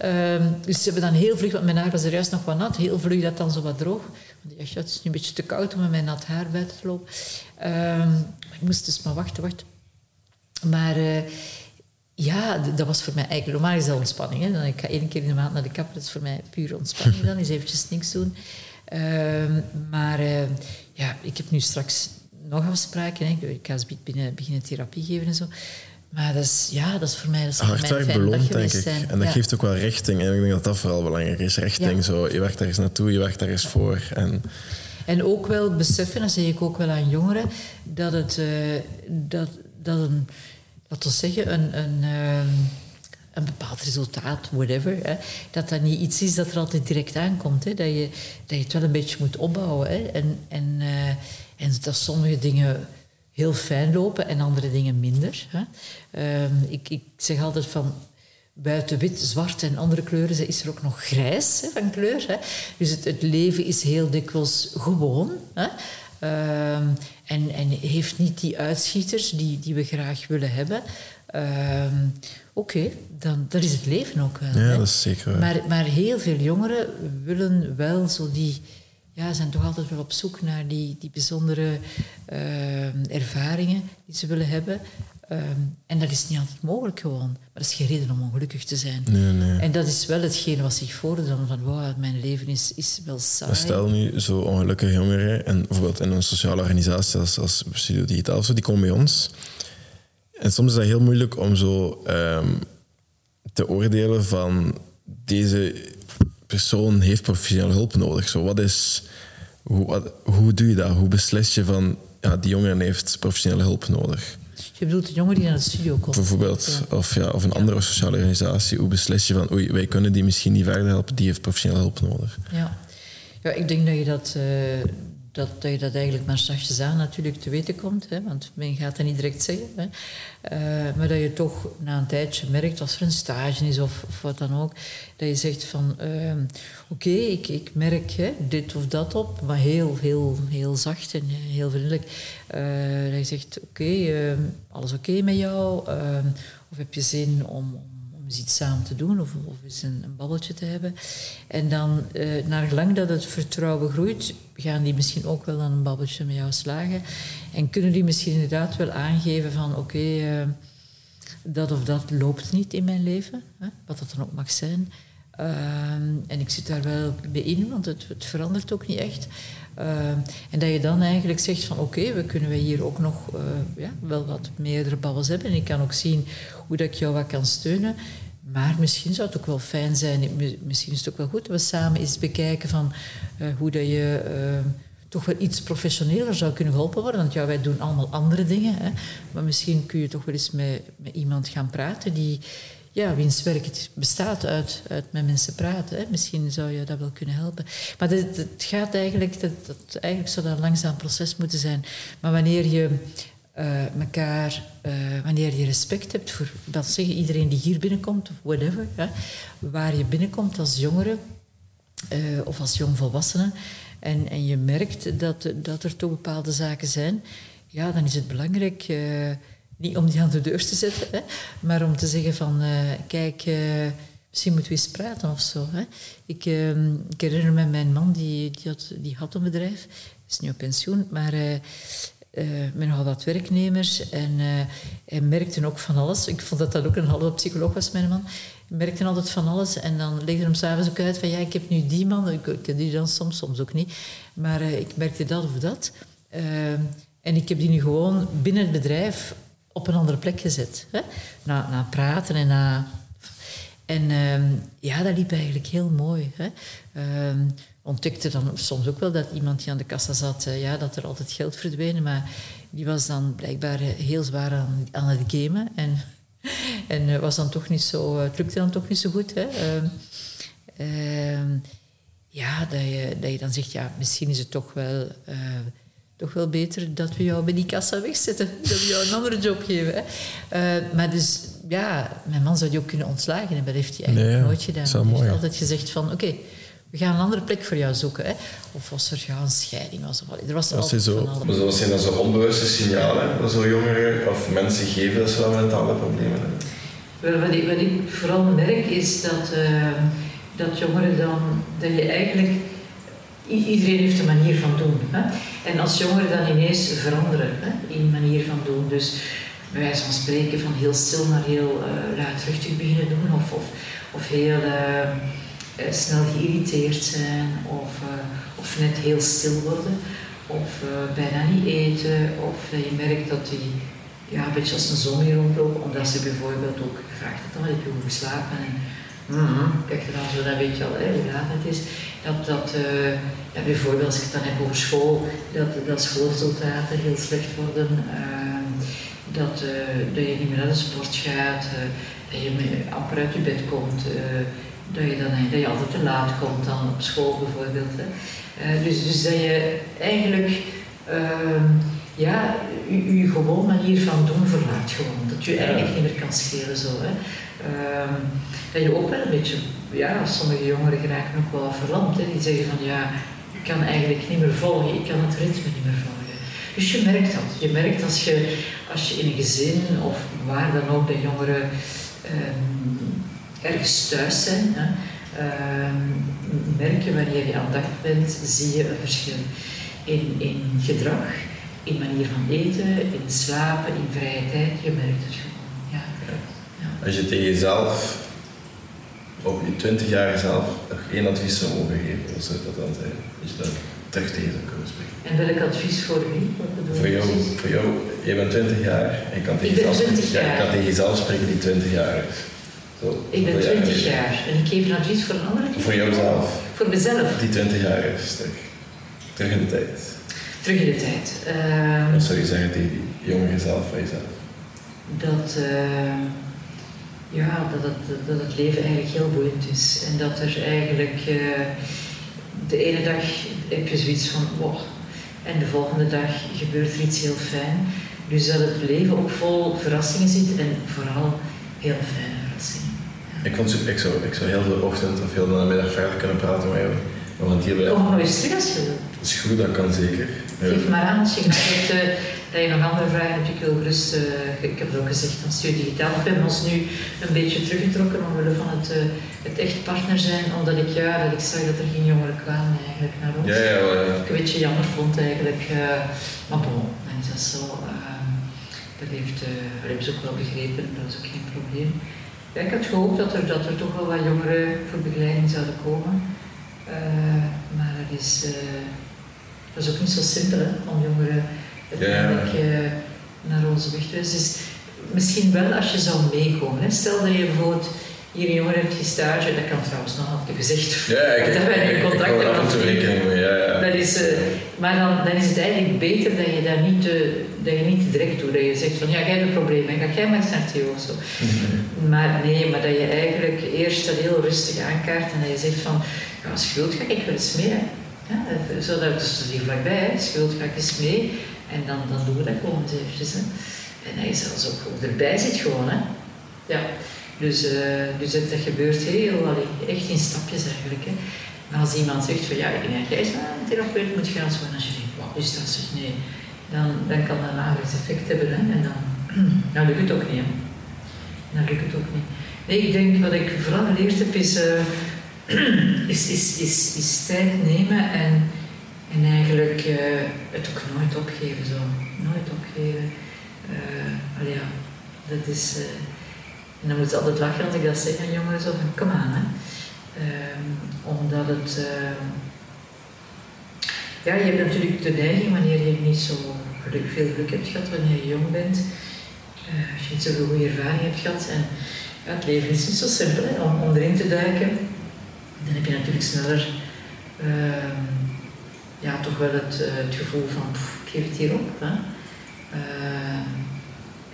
Um, dus ze hebben dan heel vlug, want mijn haar was er juist nog wat nat, heel vlug dat dan zo wat droog. Want ja, het is nu een beetje te koud om met mijn nat haar buiten te lopen. Um, ik moest dus maar wachten, wachten. Maar uh, ja, dat was voor mij eigenlijk... Normaal is dat ontspanning. Hè? Dan, ik ga één keer in de maand naar de kapper. Dat is voor mij puur ontspanning dan. Is eventjes niks doen. Um, maar uh, ja, ik heb nu straks nog afspraken. Hè. Ik ga binnen, beginnen therapie geven en zo. Maar dat is, ja, dat is voor mij dat is Hard werk beloond, denk ik. En dat geeft ook wel richting. En ik denk dat dat vooral belangrijk is. Richting, zo, je werkt ergens naartoe, je werkt ergens voor. En... en ook wel beseffen, dat zeg ik ook wel aan jongeren, dat het... Uh, dat, dat een, laten we zeggen, een... een uh, een bepaald resultaat, whatever. Hè, dat dat niet iets is dat er altijd direct aankomt. Hè, dat, je, dat je het wel een beetje moet opbouwen. Hè, en, en, uh, en dat sommige dingen heel fijn lopen en andere dingen minder. Hè. Um, ik, ik zeg altijd van buiten wit, zwart en andere kleuren is er ook nog grijs hè, van kleur. Hè. Dus het, het, leven is heel dikwijls gewoon. Hè. Um, en, en heeft niet die uitschieters die, die we graag willen hebben. Um, Oké, okay, dan dat is het leven ook wel. Ja, hè. dat is zeker. Maar, maar heel veel jongeren willen wel zo die ja, zijn toch altijd wel op zoek naar die, die bijzondere uh, ervaringen die ze willen hebben. Um, en dat is niet altijd mogelijk gewoon. Maar dat is geen reden om ongelukkig te zijn. Nee, nee. En dat is wel hetgene wat zich voordoet van wow, mijn leven is, is wel saai. Stel nu zo ongelukkige jongeren, en bijvoorbeeld in een sociale organisatie als, als Studio Digitaal of zo, die komen bij ons. En soms is dat heel moeilijk om zo um, te oordelen van deze persoon heeft professionele hulp nodig. Zo, wat is Hoe, wat- hoe doe je dat? Hoe beslis je van, ja, die jongere heeft professionele hulp nodig? Je bedoelt de jongen die naar de studio komt. Bijvoorbeeld, of, ja, of een andere sociale organisatie. Hoe beslis je van, oei, wij kunnen die misschien niet verder helpen, die heeft professionele hulp nodig? Ja. ja, ik denk dat je dat, eh, dat, dat je dat eigenlijk maar zachtjes aan natuurlijk te weten komt. Hè, want men gaat dat niet direct zeggen. Hè. Eh, maar dat je toch na een tijdje merkt, als er een stage is of, of wat dan ook, dat je zegt van, ehm, oké, ik, ik merk hè, dit of dat op, maar heel, heel, heel zacht en heel vriendelijk. Eh, dat je zegt, oké, ehm, alles oké met jou? Ehm, of heb je zin om eens iets samen te doen of, of eens een, een babbeltje te hebben. En dan, eh, naar gelang dat het vertrouwen groeit, gaan die misschien ook wel aan een babbeltje met jou slagen. En kunnen die misschien inderdaad wel aangeven van oké, eh, dat of dat loopt niet in mijn leven, hè, wat dat dan ook mag zijn. Ehm, en ik zit daar wel bij in, want het, het verandert ook niet echt. Ehm, en dat je dan eigenlijk zegt van oké, we kunnen hier ook nog eh, ja, wel wat meerdere babbels hebben. En ik kan ook zien hoe dat ik jou wat kan steunen. Maar misschien zou het ook wel fijn zijn, mi- misschien is het ook wel goed dat we samen eens bekijken van eh, hoe dat je ehm, toch wel iets professioneler zou kunnen geholpen worden. Want ja, wij doen allemaal andere dingen. Hè. Maar misschien kun je toch wel eens met, met iemand gaan praten die, ja, wiens werk bestaat uit, uit met mensen praten. Hè. Misschien zou je dat wel kunnen helpen. Maar het, het gaat eigenlijk, dat, dat, eigenlijk zou dat een langzaam proces moeten zijn. Maar wanneer je eh, wanneer je respect hebt voor, dat zeggen iedereen die hier binnenkomt, of whatever, hè, waar je binnenkomt als jongere, eh, of als jongvolwassene en, en je merkt dat, dat er toch bepaalde zaken zijn, ja, dan is het belangrijk, niet om die aan de deur te zetten, hè, maar om te zeggen van, kijk, misschien moeten we eens praten of zo. Hè. Ik, eh, ik herinner me mijn man, die, die, had, die had een bedrijf, is nu op pensioen, maar... eh, met nogal wat werknemers en eh, hij ook van alles. Ik vond dat dat ook een halve psycholoog was, mijn man. Hij merkte altijd van alles en dan legde hem s'avonds ook uit van ja, ik heb nu die man, ik, die dan soms, soms ook niet, maar eh, ik merkte dat of dat. En ik heb die nu gewoon binnen het bedrijf op een andere plek gezet. Hè? Na, na praten en na en ehm, ja, dat liep eigenlijk heel mooi. Hè. Ehm, ontdekte dan soms ook wel dat iemand die aan de kassa zat, ja, dat er altijd geld verdween. Maar die was dan blijkbaar eh, heel zwaar aan, aan het gamen. En, *laughs* en eh, was dan toch niet zo, eh, het lukte dan toch niet zo goed. Hè. Ehm, ehm, ja, dat je, dat je dan zegt, ja, misschien is het toch wel, toch wel beter dat we jou bij die kassa wegzetten. *laughs* Dat we jou een andere job geven. Hè. Eh, maar dus, ja, mijn man zou die ook kunnen ontslagen hebben. Dat heeft hij eigenlijk Nee, nooit gedaan. Hij heeft altijd gezegd van, oké, we gaan een andere plek voor jou zoeken. Hè. Of als er ja, een scheiding was. Of, er was altijd je zo- van alles. Maar zoals zijn dat zo onbewuste signalen dat zo jongeren of mensen geven dat ze wel mentale problemen hebben? Wel, wat, ik, wat ik vooral merk is dat, eh, dat jongeren dan, dat je eigenlijk, iedereen heeft een manier van doen. Hè? En als jongeren dan ineens veranderen hè, in manier van doen, dus bij wijze van spreken van heel stil naar heel eh, luidruchtig beginnen doen, of, of, of heel eh, eh, snel geïrriteerd zijn, of, eh, of net heel stil worden, of eh, bijna niet eten, of je merkt dat die ja, een beetje als een zombie rondlopen, omdat ze bijvoorbeeld ook gevraagd dan heb je hoe geslapen en mhm, kijk er dan zo, dan weet je al hè, hoe laat het is. Dat, dat eh, ja, bijvoorbeeld als ik het dan heb over school, dat, dat schoolresultaten heel slecht worden, eh, dat, eh, dat je niet meer naar de sport gaat, eh, dat je amper uit je bed komt, eh, dat, je dan, dat je altijd te laat komt dan op school bijvoorbeeld. Hè. Eh, dus, dus dat je eigenlijk ehm, ja, je, je gewoon manier van doen verlaat gewoon. Dat je eigenlijk niet meer kan schelen zo. Hè. Ehm, dat je ook wel een beetje, ja, sommige jongeren geraken ook wel verlamd. Hè. Die zeggen van ja, ik kan eigenlijk niet meer volgen, ik kan het ritme niet meer volgen. Dus je merkt dat. Je merkt als je, als je in een gezin of waar dan ook de jongeren ehm, ergens thuis zijn, hè, ehm, merk je wanneer je aandachtig bent, zie je een verschil in, in gedrag, in manier van eten, in slapen, in vrije tijd. Je merkt het gewoon. Ja. Ja. Als je tegen jezelf, op je 20 jaar zelf, nog één advies zou mogen geven, wat zou dat dan zijn? Je dat terug tegen zou kunnen spreken. En welk advies voor wie? Wat Voor jou, voor jou, je bent 20 jaar en je kan tegen, jezelf, 20 ja, je jaar. kan tegen jezelf spreken die 20 jaar is. Ik ben zoveel 20 is. jaar en ik geef een advies voor een andere. Voor jouzelf, Voor mezelf. die 20 jaar is. Stuk. Terug in de tijd. Terug in de tijd. Ehm, Wat zou je zeggen tegen die jongeren zelf van jezelf? dat, eh, ja, dat, het, dat het leven eigenlijk heel boeiend is. En dat er eigenlijk eh, de ene dag heb je zoiets van wow, en de volgende dag gebeurt er iets heel fijn. Dus dat het leven ook vol verrassingen zit en vooral heel verrassingen. Ik, vond, ik, zou, ik zou heel de ochtend of heel de namiddag verder kunnen praten met jou. Want hier. Kom nog eens terug. Dat is goed, dat kan zeker. Ja. Geef maar aan als je hebt, dat je nog andere vragen hebt. Ik wil gerust, eh, ik heb het ook gezegd, dan stuur digitaal. We hebben ons nu een beetje teruggetrokken omwille van het, eh, het echt partner zijn, omdat ik, ja, dat ik zag dat er geen jongeren kwamen eigenlijk naar ons. Ja, ja, ja. Ik een beetje jammer vond eigenlijk, eh, maar bon, dan is dat zo. eh, dat heeft, dat hebben ze ook wel begrepen, dat is ook geen probleem. Ja, ik had gehoopt dat er, dat er toch wel wat jongeren voor begeleiding zouden komen. Eh, maar dat is, eh, dat is ook niet zo simpel hè, om jongeren uiteindelijk eh, naar onze weg te wijzen. Dus misschien wel als je zou meekomen. Hè. Stel dat je bijvoorbeeld hier een jongen hebt die stage, dat kan trouwens nog, ik gezegd. Ja, ik, Dat wij ik, contract hebben. Ja, ja. Dat is, eh, maar dan, dan is het eigenlijk beter dat je dat niet te, dat je niet direct doet. Dat je zegt van ja, jij hebt een probleem, ga jij maar eens naar Theo of zo. Maar nee, maar dat je eigenlijk eerst dat heel rustig aankaart en dat je zegt van ja, schuld ga ik wel eens mee. Hè. Ja, zo dat, dus dat is hier vlakbij, hè. schuld ga ik eens mee. En dan, dan doen we dat gewoon eens eventjes. Hè. En dat je zelfs ook erbij zit gewoon. Hè. Ja. Dus, eh, dus dat, dat gebeurt heel, allee, echt in stapjes eigenlijk. Hè. Maar als iemand zegt van ja, ik ben een therapeut moet gaan, zo, en als je denkt, wat is dat zeg, nee, dan, dan kan dat een averechts effect hebben. Hè. En dan, *clears throat* dan lukt het ook niet. Hè. Dan lukt het ook niet. Nee, ik denk wat ik vooral geleerd heb is, eh, *clears throat* is, is, is, is tijd nemen en, en eigenlijk eh, het ook nooit opgeven. Zo. Nooit opgeven. Dat is... en dan moet je altijd lachen als ik dat zeg aan jongeren, van, kom aan. Ehm, omdat het... ehm, ja, je hebt natuurlijk de neiging, wanneer je niet zo veel geluk hebt gehad, wanneer je jong bent, eh, als je niet zoveel goede ervaring hebt gehad, en ja, het leven is niet zo simpel om, erin te duiken, dan heb je natuurlijk sneller ehm, ja, toch wel het, eh, het gevoel van, "Pff, ik geef het hier op. Hè.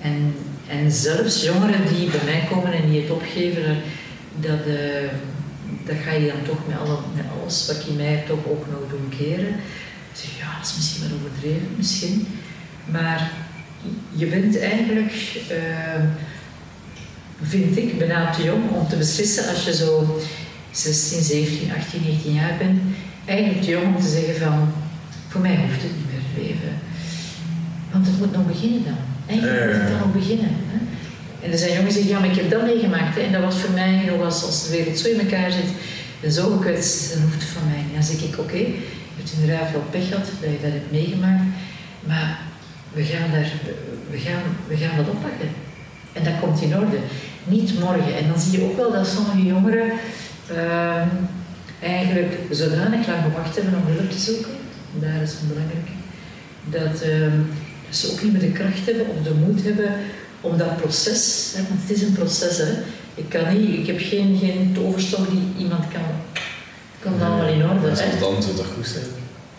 En, en zelfs jongeren die bij mij komen en die het opgeven, dat, eh, dat ga je dan toch met, alle, met alles wat je mij toch ook nog doen keren. Ik zeg, ja, dat is misschien wel overdreven, misschien. Maar je bent eigenlijk, eh, vind ik, bijna te jong om te beslissen als je zo 16, 17, 18, 19 jaar bent. Eigenlijk te jong om te zeggen van, voor mij hoeft het niet meer het leven. Want het moet nog beginnen dan. Eigenlijk moet het dan beginnen. En er zijn jongens die zeggen, ja, maar ik heb dat meegemaakt. En dat was voor mij nog als, als de wereld zo in elkaar zit. En zo gekwetst, dan hoeft het van mij niet. Dan zeg ik, oké, je hebt inderdaad wel pech gehad dat je dat hebt meegemaakt. Maar we gaan, daar, we gaan, we gaan dat oppakken. En dat komt in orde. Niet morgen. En dan zie je ook wel dat sommige jongeren ehm, eigenlijk zodanig lang gewacht hebben om hulp te zoeken. Daar is het belangrijk. Dat, ehm, dat ze ook niet meer de kracht hebben of de moed hebben om dat proces, hè, want het is een proces, hè. Ik kan niet, ik heb geen, geen toverstok die iemand kan, kan dat allemaal in orde. Als het dan zou dat goed zijn.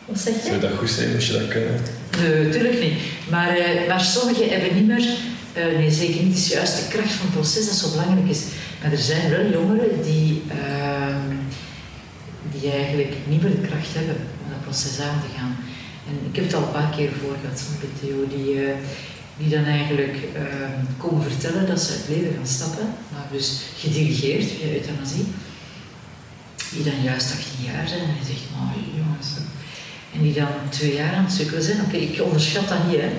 Wat zeg je? Zou dat goed zijn, moest je dat kunnen? Nee, natuurlijk niet. Maar, eh, maar sommigen hebben niet meer, eh, nee zeker niet, het is juist de kracht van het proces dat zo belangrijk is. Maar er zijn wel jongeren die, ehm, die eigenlijk niet meer de kracht hebben om dat proces aan te gaan. En ik heb het al een paar keer voor gehad, met Theo, die, eh, die dan eigenlijk ehm, komen vertellen dat ze uit leven gaan stappen, maar dus gedirigeerd via euthanasie. Die dan juist 18 jaar zijn en je zegt, maar jongens, en die dan twee jaar aan het sukkelen zijn. Oké, ik onderschat dat niet, hè.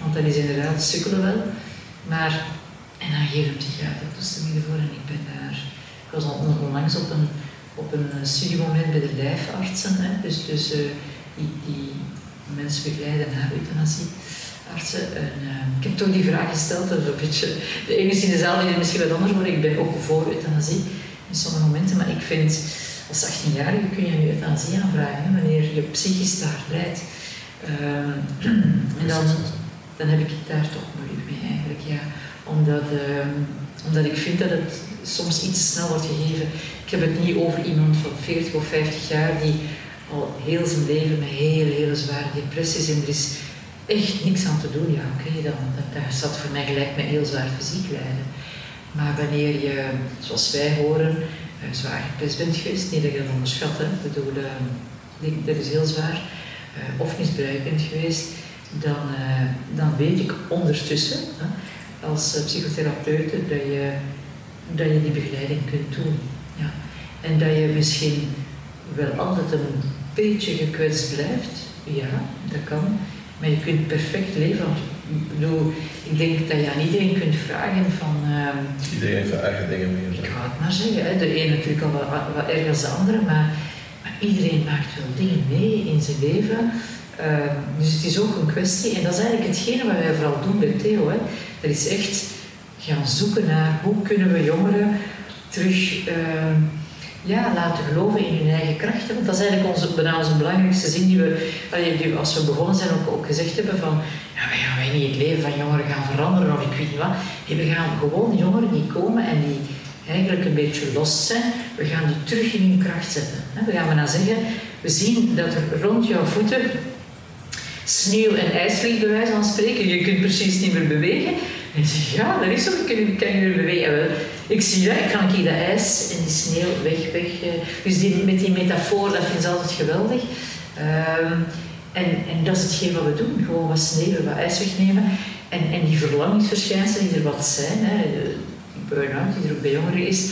Want dat is inderdaad sukkelen wel. Maar, en dan geef hem zich uit, dat is er voor. En ik ben daar... Ik was al on- onlangs op een, op een eh, studiemoment bij de lijfartsen. Hè. Dus, dus eh, die, die mensen begeleiden naar euthanasieartsen. En, eh, ik heb toch die vraag gesteld. Dat is een beetje, de enige in de zaal die het misschien wat anders worden. Ik ben ook voor euthanasie in sommige momenten. Maar ik vind als 18-jarige kun je nu euthanasie aanvragen wanneer je psychisch daar leidt. Ehm, *clears throat* en dan, dan heb ik daar toch moeilijk mee eigenlijk, ja. Omdat, ehm, omdat ik vind dat het soms iets te snel wordt gegeven. Ik heb het niet over iemand van 40 of 50 jaar die al heel zijn leven met hele, hele zware depressies en er is echt niks aan te doen, ja oké, dan, daar staat voor mij gelijk met heel zwaar fysiek lijden. Maar wanneer je, zoals wij horen, uh, zwaar geprest bent geweest, niet dat je dat onderschat, hè, ik bedoel, uh, dat is heel zwaar, uh, of misbruik bent geweest, dan, dan weet ik ondertussen, als psychotherapeut, dat je, dat je die begeleiding kunt doen. Ja. En dat je misschien wel altijd een beetje gekwetst blijft, ja, dat kan. Maar je kunt perfect leven. Ik, bedoel, ik denk dat je aan iedereen kunt vragen van... Uh, iedereen heeft eigen dingen mee. Ik ga het maar zeggen. Hè. De een natuurlijk al wat, wat erger dan de andere. Maar, maar, iedereen maakt wel dingen mee in zijn leven. Uh, dus het is ook een kwestie. En dat is eigenlijk hetgene wat wij vooral doen bij Theo. Hè. Dat is echt gaan zoeken naar hoe kunnen we jongeren terug... Uh, ja, laten geloven in hun eigen krachten. Want dat is eigenlijk onze, bijna onze belangrijkste zin die we, die als we begonnen zijn, ook, ook gezegd hebben van ja, wij gaan wij niet het leven van jongeren gaan veranderen of ik weet niet wat. we gaan gewoon jongeren die komen en die eigenlijk een beetje los zijn, we gaan die terug in hun kracht zetten. We gaan naar zeggen, we zien dat er rond jouw voeten sneeuw en ijs ligt, bij wijze van spreken. Je kunt precies niet meer bewegen. Je zegt, ja, dat is zo, ik kan je weer bewegen. Ik zie dat, ik kan ik dat ijs en die sneeuw weg, weg. Eh. Dus die, met die metafoor, dat vind ik altijd geweldig. Um, en, en dat is hetgeen wat we doen. Gewoon wat sneeuw, wat ijs wegnemen. En, en die verlangingsverschijnselen die er wat zijn, hè, die burn-out die er ook bij jongeren is,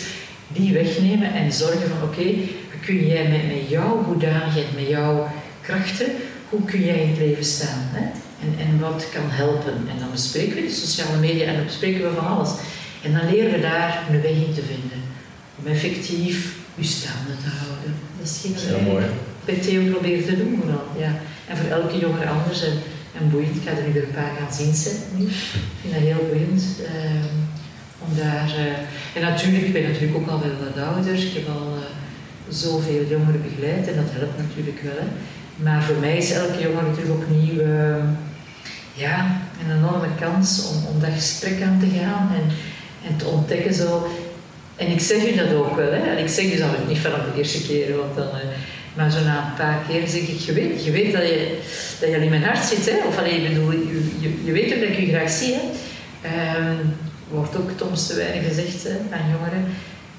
die wegnemen en zorgen van oké, okay, kun jij met, met jouw hoedanigheid, met jouw krachten, hoe kun jij in het leven staan? Hè? En, en wat kan helpen? En dan bespreken we de sociale media en dan bespreken we van alles. En dan leren we daar een weg in te vinden. Om effectief je staande te houden. Dat is geen Heel mooi. bij Theo proberen te doen vooral. Ja. En voor elke jongen anders. En, en boeiend. Ik ga er nu een paar gaan zien nu. Ik vind dat heel boeiend. Uh, om daar, uh, en natuurlijk, ik ben natuurlijk ook al wel wat ouder. Ik heb al uh, zoveel jongeren begeleid en dat helpt natuurlijk wel. Hè. Maar voor mij is elke jongen natuurlijk opnieuw ja, een enorme kans om, om dat gesprek aan te gaan en, en te ontdekken zo. En ik zeg je dat ook wel, hè. En ik zeg je dat niet vanaf de eerste keer, want dan... Uh, maar zo na een paar keer zeg ik, je weet, je weet dat, je, dat je in mijn hart zit, hè. Of alleen, bedoel, je, je, weet ook dat ik je graag zie, hè. Um, wordt ook soms te weinig gezegd hè, aan jongeren.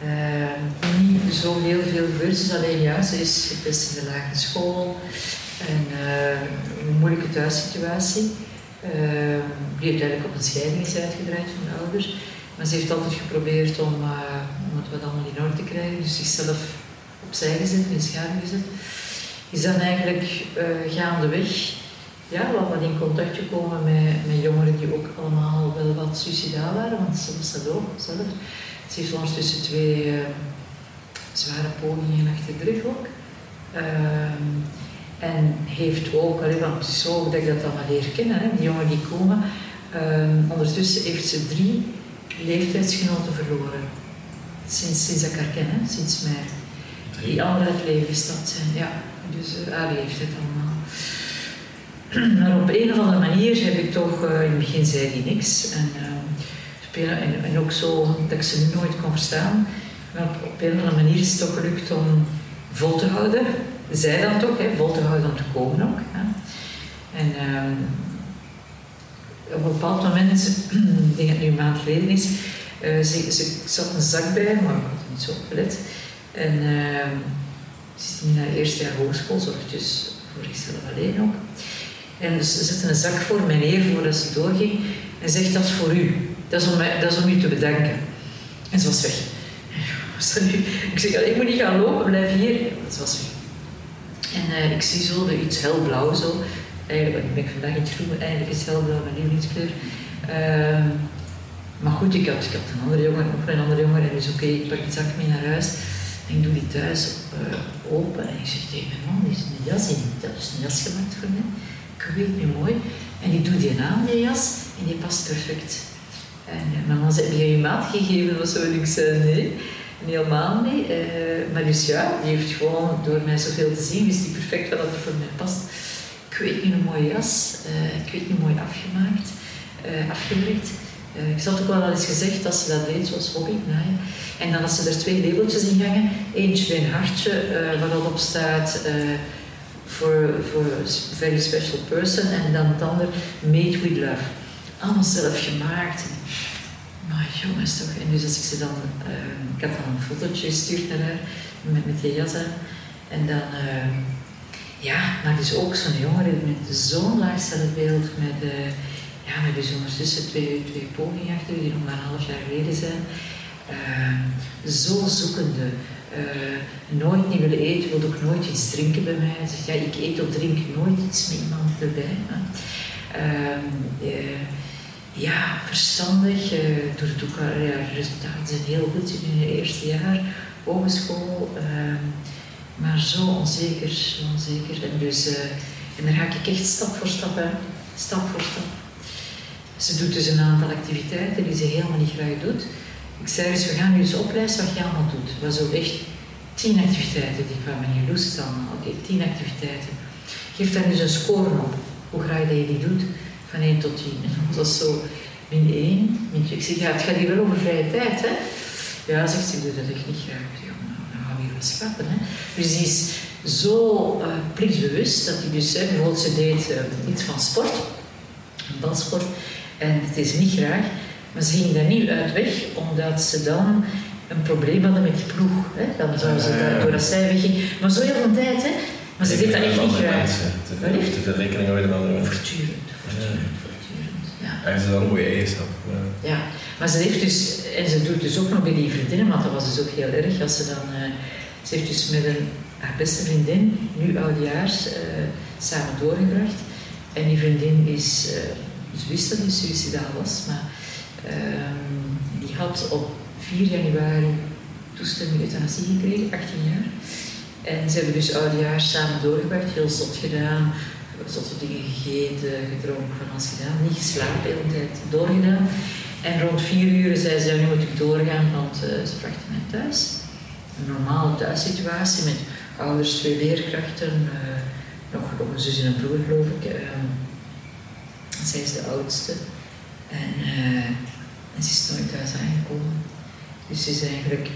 Uh, niet zo heel veel is, alleen juist, ze is gepest in de lagere school en uh, een moeilijke thuissituatie. Uh, die uiteindelijk op een scheiding is uitgedraaid van de ouders. Maar ze heeft altijd geprobeerd om, om het wat allemaal in orde te krijgen, dus zichzelf opzij gezet, in schaduw gezet. Is dan eigenlijk gaandeweg ja, wel wat in contact gekomen met, met jongeren die ook allemaal wel wat suicidaal waren, want ze was dat ook zelf. Ze heeft ondertussen twee uh, zware pogingen achter de rug ook. Uh, en heeft ook, want het is zo dat ik dat allemaal leer kennen, hè, die jongen die komen. Uh, ondertussen heeft ze drie leeftijdsgenoten verloren. Sinds, sinds ik haar ken, hè, sinds mei. Die andere het leven gestapt zijn, ja. Dus uh, Ali heeft het allemaal. *clears throat* Maar op een of andere manier heb ik toch, uh, in het begin zei hij niks. En, uh, en, en, ook zo dat ik ze nooit kon verstaan. Maar op, op, een of andere manier is het toch gelukt om vol te houden. Zij dan toch, hè, vol te houden om te komen ook. Hè. En uh, op een bepaald moment, *clears throat* ik denk dat het nu een maand geleden is, uh, ze, ze zat een zak bij, maar ik had niet zo op gelet. En ze is nu naar eerste jaar hogeschool, zorgt dus voor zichzelf alleen ook. En ze zette een zak voor mijn neer voordat ze doorging en zegt dat is voor u. Dat is om, dat is om u te bedanken. En ze was weg. *laughs* Ik zeg, ik moet niet gaan lopen, blijf hier. Ze was weg. En uh, ik zie zo er iets helblauw zo. Eigenlijk ben ik vandaag iets groen, eigenlijk is helblauw mijn lievelingskleur. Uh, maar goed, ik had, ik had een andere jongen, nog een andere jongen, en dus oké, ik pak die zak mee naar huis. En ik doe die thuis uh, open en ik zeg tegen mijn man, is een jas in. Dat is een jas gemaakt voor mij ik weet niet mooi. En ik doe die aan, die jas, en die past perfect. En uh, mama zei, heb je je maat gegeven of zo? En ik zei, nee, helemaal niet. Uh, maar dus ja, die heeft gewoon, door mij zoveel te zien, wist die perfect wat er voor mij past. Ik weet niet, een mooie jas. Uh, ik weet niet, mooi afgemaakt, afgewerkt. ik zat ook wel eens gezegd dat ze dat deed, zoals hobby. En dan als ze er twee labeltjes in gangen, eentje bij een hartje, waar dat op staat for a very special person. En dan het andere, Made with Love. Allemaal zelf gemaakt. Maar jongens toch. En dus als ik ze dan, uh, ik had dan een fotootje gestuurd naar haar met, met die jas. En dan, uh, ja, maar dus ook zo'n jongere met zo'n laag zelfbeeld, met, uh, ja, met tussen twee, twee pogingen achter die nog maar een half jaar geleden zijn. zo zoekende, nooit niet willen eten, wil ook nooit iets drinken bij mij. Zegt ja, ik eet of drink nooit iets met iemand erbij. Ja, verstandig, uh, al, ja, resultaten zijn heel goed in het eerste jaar, hogeschool, uh, maar zo onzeker, onzeker. En, dus, uh, en daar ga ik echt stap voor stap aan, stap voor stap. Ze doet dus een aantal activiteiten die ze helemaal niet graag doet. Ik zei dus, we gaan nu eens oplijsten wat je allemaal doet. Het was ook echt tien activiteiten die kwamen in Loes allemaal. Oké, tien activiteiten. Geef daar dus een score op, hoe graag dat je die doet, van 1 tot 10. En dat was zo min 1, min 2. Ik zeg, ja, het gaat hier wel over vrije tijd, hè? Ja, zegt ze, ik doe dat echt niet graag. Nou, dan gaan we hier wat schatten, hè? Dus die is zo uh, plichtbewust dat hij dus, hè, bijvoorbeeld, ze deed uh, iets van sport, balsport, en het is niet graag, maar ze ging daar niet uit weg, omdat ze dan een probleem hadden met die ploeg. Hè? Dan zouden ze daar, doordat zij wegging. Maar zo heel veel tijd, hè? Maar ze deed dat echt niet graag. Te veel, te veel rekening houden met andere mensen. Voortdurend, voortdurend, voortdurend. Ja. En ze dan een mooie eigenschap. Ja. ja, maar ze heeft dus, en ze doet dus ook nog bij die vriendinnen, want dat was dus ook heel erg, als ze dan, uh, ze heeft dus met een, haar beste vriendin, nu oudejaars, uh, samen doorgebracht. En die vriendin is, uh, ze wist dat hij suicidaal was, maar ehm, die had op 4 januari toestemming euthanasie gekregen, 18 jaar. En ze hebben dus oudejaars samen doorgebracht, heel zot gedaan, zotte dingen gegeten, gedronken, van alles gedaan, niet geslapen, de hele tijd doorgedaan. En rond 4 uur zei ze, nu moet ik doorgaan, want uh, ze brachten mij thuis. Een normale thuissituatie met ouders, twee leerkrachten, uh, nog, een zus en een broer geloof ik. Uh, zij is de oudste. En, ze is nooit thuis aangekomen. Dus ze is eigenlijk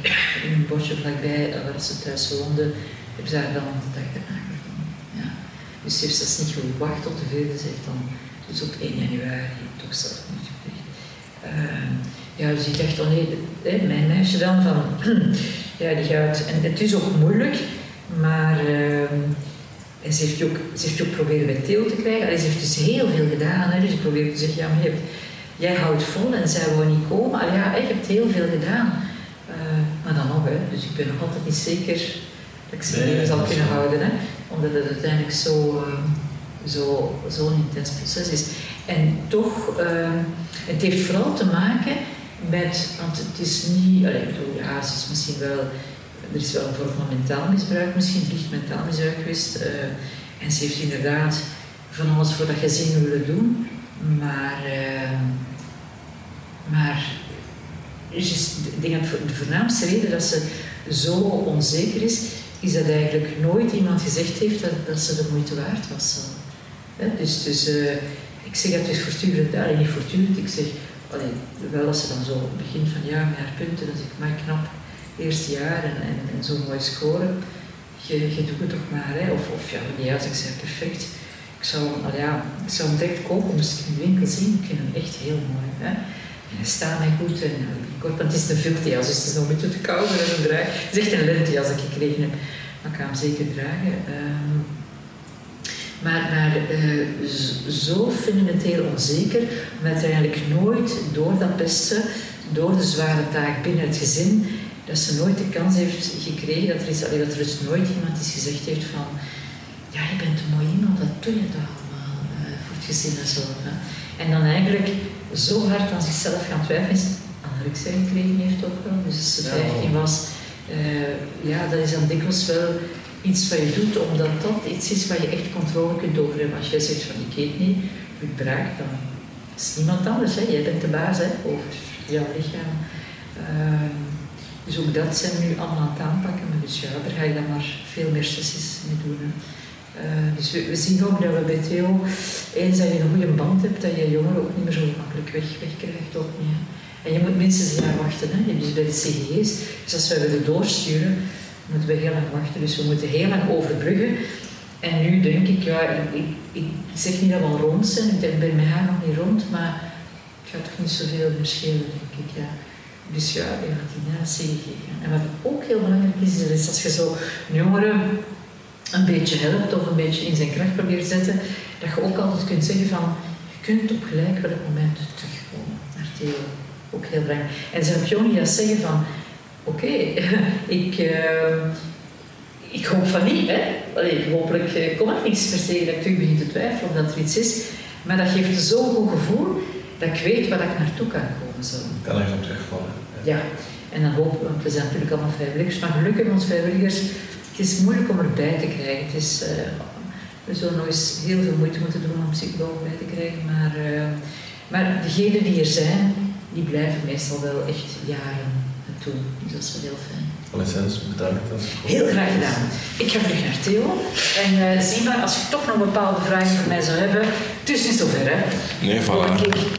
in een bosje vlakbij waar ze thuis woonde, hebben ze haar dan de dag. Ja. Dus ze heeft zelfs niet gewacht tot de vierde, ze heeft dan dus op 1 januari toch zelf niet gepleegd. Uh, ja, dus ik dacht, oh nee, mijn meisje dan van, *clears throat* ja, die gaat, en het is ook moeilijk, maar uh, en ze, heeft ook, ze heeft ook proberen bij Theo te krijgen. Allee, ze heeft dus heel veel gedaan. Hè. Dus ik probeer te zeggen, ja, maar je hebt, jij houdt vol en zij wil niet komen. Al ja, je hebt heel veel gedaan. Uh, maar dan nog, hè. dus ik ben nog altijd niet zeker dat ik ze nee, zal kunnen houden. Hè. Omdat het uiteindelijk zo, uh, zo, zo'n intens proces is. En toch, uh, het heeft vooral te maken met, want het is niet, allee, ik bedoel, ja, is misschien wel, er is wel een vorm van mentaal misbruik, misschien licht mentaal misbruik geweest. en ze heeft inderdaad van alles voor dat gezin willen doen, maar, uh, maar is, ik denk dat de voornaamste reden dat ze zo onzeker is, is dat eigenlijk nooit iemand gezegd heeft dat, dat ze de moeite waard was. Dus dus uh, ik zeg dat dus voortdurend, alleen niet voortdurend, ik zeg allee, wel als ze dan zo begin van jaar met haar punten, dan zeg ik, maar knap, eerste jaar en, en, zo'n mooi scoren, je, je doet het toch maar. Hè. Of, of ja, nee, als ik zeg perfect, ik zou, ja, ik zou hem direct kopen, ik in de winkel zien. Ik vind hem echt heel mooi. Staat mij goed en kort, want het is een viltjas, dus het is nog een beetje te koud en een draag. Het is echt een lentejas dat ik gekregen heb, maar ik ga hem zeker dragen. Um, maar, uh, zo heel onzeker, omdat eigenlijk nooit door dat pesten, door de zware taak binnen het gezin, dat ze nooit de kans heeft gekregen dat er, is, dat er dus nooit iemand is gezegd heeft van ja, je bent een mooi iemand, dat doe je toch allemaal uh, voor het gezin en zo. En dan eigenlijk zo hard aan zichzelf gaan twijfelen, is anorexia gekregen heeft ook wel. Dus als ze 15 was, uh, ja, dat is dan dikwijls wel iets wat je doet, omdat dat iets is waar je echt controle kunt over hebben. Als jij zegt van ik eet niet, ik braak, dan is niemand anders. Hè. Jij bent de baas hè, over jouw lichaam. Uh, dus ook dat zijn we nu allemaal aan het aanpakken. Maar dus ja, daar ga je dan maar veel meer sessies mee doen. Hè. Uh, dus we, zien ook dat we bij Theo, eens dat je een goede band hebt, dat je jongeren ook niet meer zo makkelijk weg, wegkrijgt. Ook niet, En je moet minstens een jaar wachten. Hè. Dus bij de CG's, dus als wij willen doorsturen, moeten we heel lang wachten. Dus we moeten heel lang overbruggen. En nu denk ik, ja, ik, ik, zeg niet dat we al rond zijn, ik ben bij mij nog niet rond, maar het gaat toch niet zoveel verschillen, denk ik. Ja. Dus ja, natie geven. En wat ook heel belangrijk is, is als je zo een jongere een beetje helpt of een beetje in zijn kracht probeert te zetten, dat je ook altijd kunt zeggen van, je kunt op gelijk welk moment terugkomen naar Theo. Ook heel belangrijk. En ook niet zeggen van, oké, *laughs* ik... Uh, ik hoop van niet, hè. Allee, hopelijk uh, kom ik niets per se dat ik terug begin te twijfelen of dat er iets is. Maar dat geeft zo'n goed gevoel dat ik weet waar ik naartoe kan komen. Zo. Kan ergens op terugvallen. Ja. ja. En dan hopen we, want we zijn natuurlijk allemaal vrijwilligers, maar gelukkig hebben ons vrijwilligers, het is moeilijk om erbij te krijgen. Het is, uh, we zullen nog eens heel veel moeite moeten doen om psychologen bij te krijgen, maar, uh, maar degenen die er zijn, die blijven meestal wel echt jaren naartoe. Dus dat is wel heel fijn. Alleszins, bedankt. Heel graag gedaan. Ik ga terug naar Theo. En uh, zie maar, als je toch nog bepaalde vragen voor mij zou hebben, het is niet zover, hè? Nee, voilà.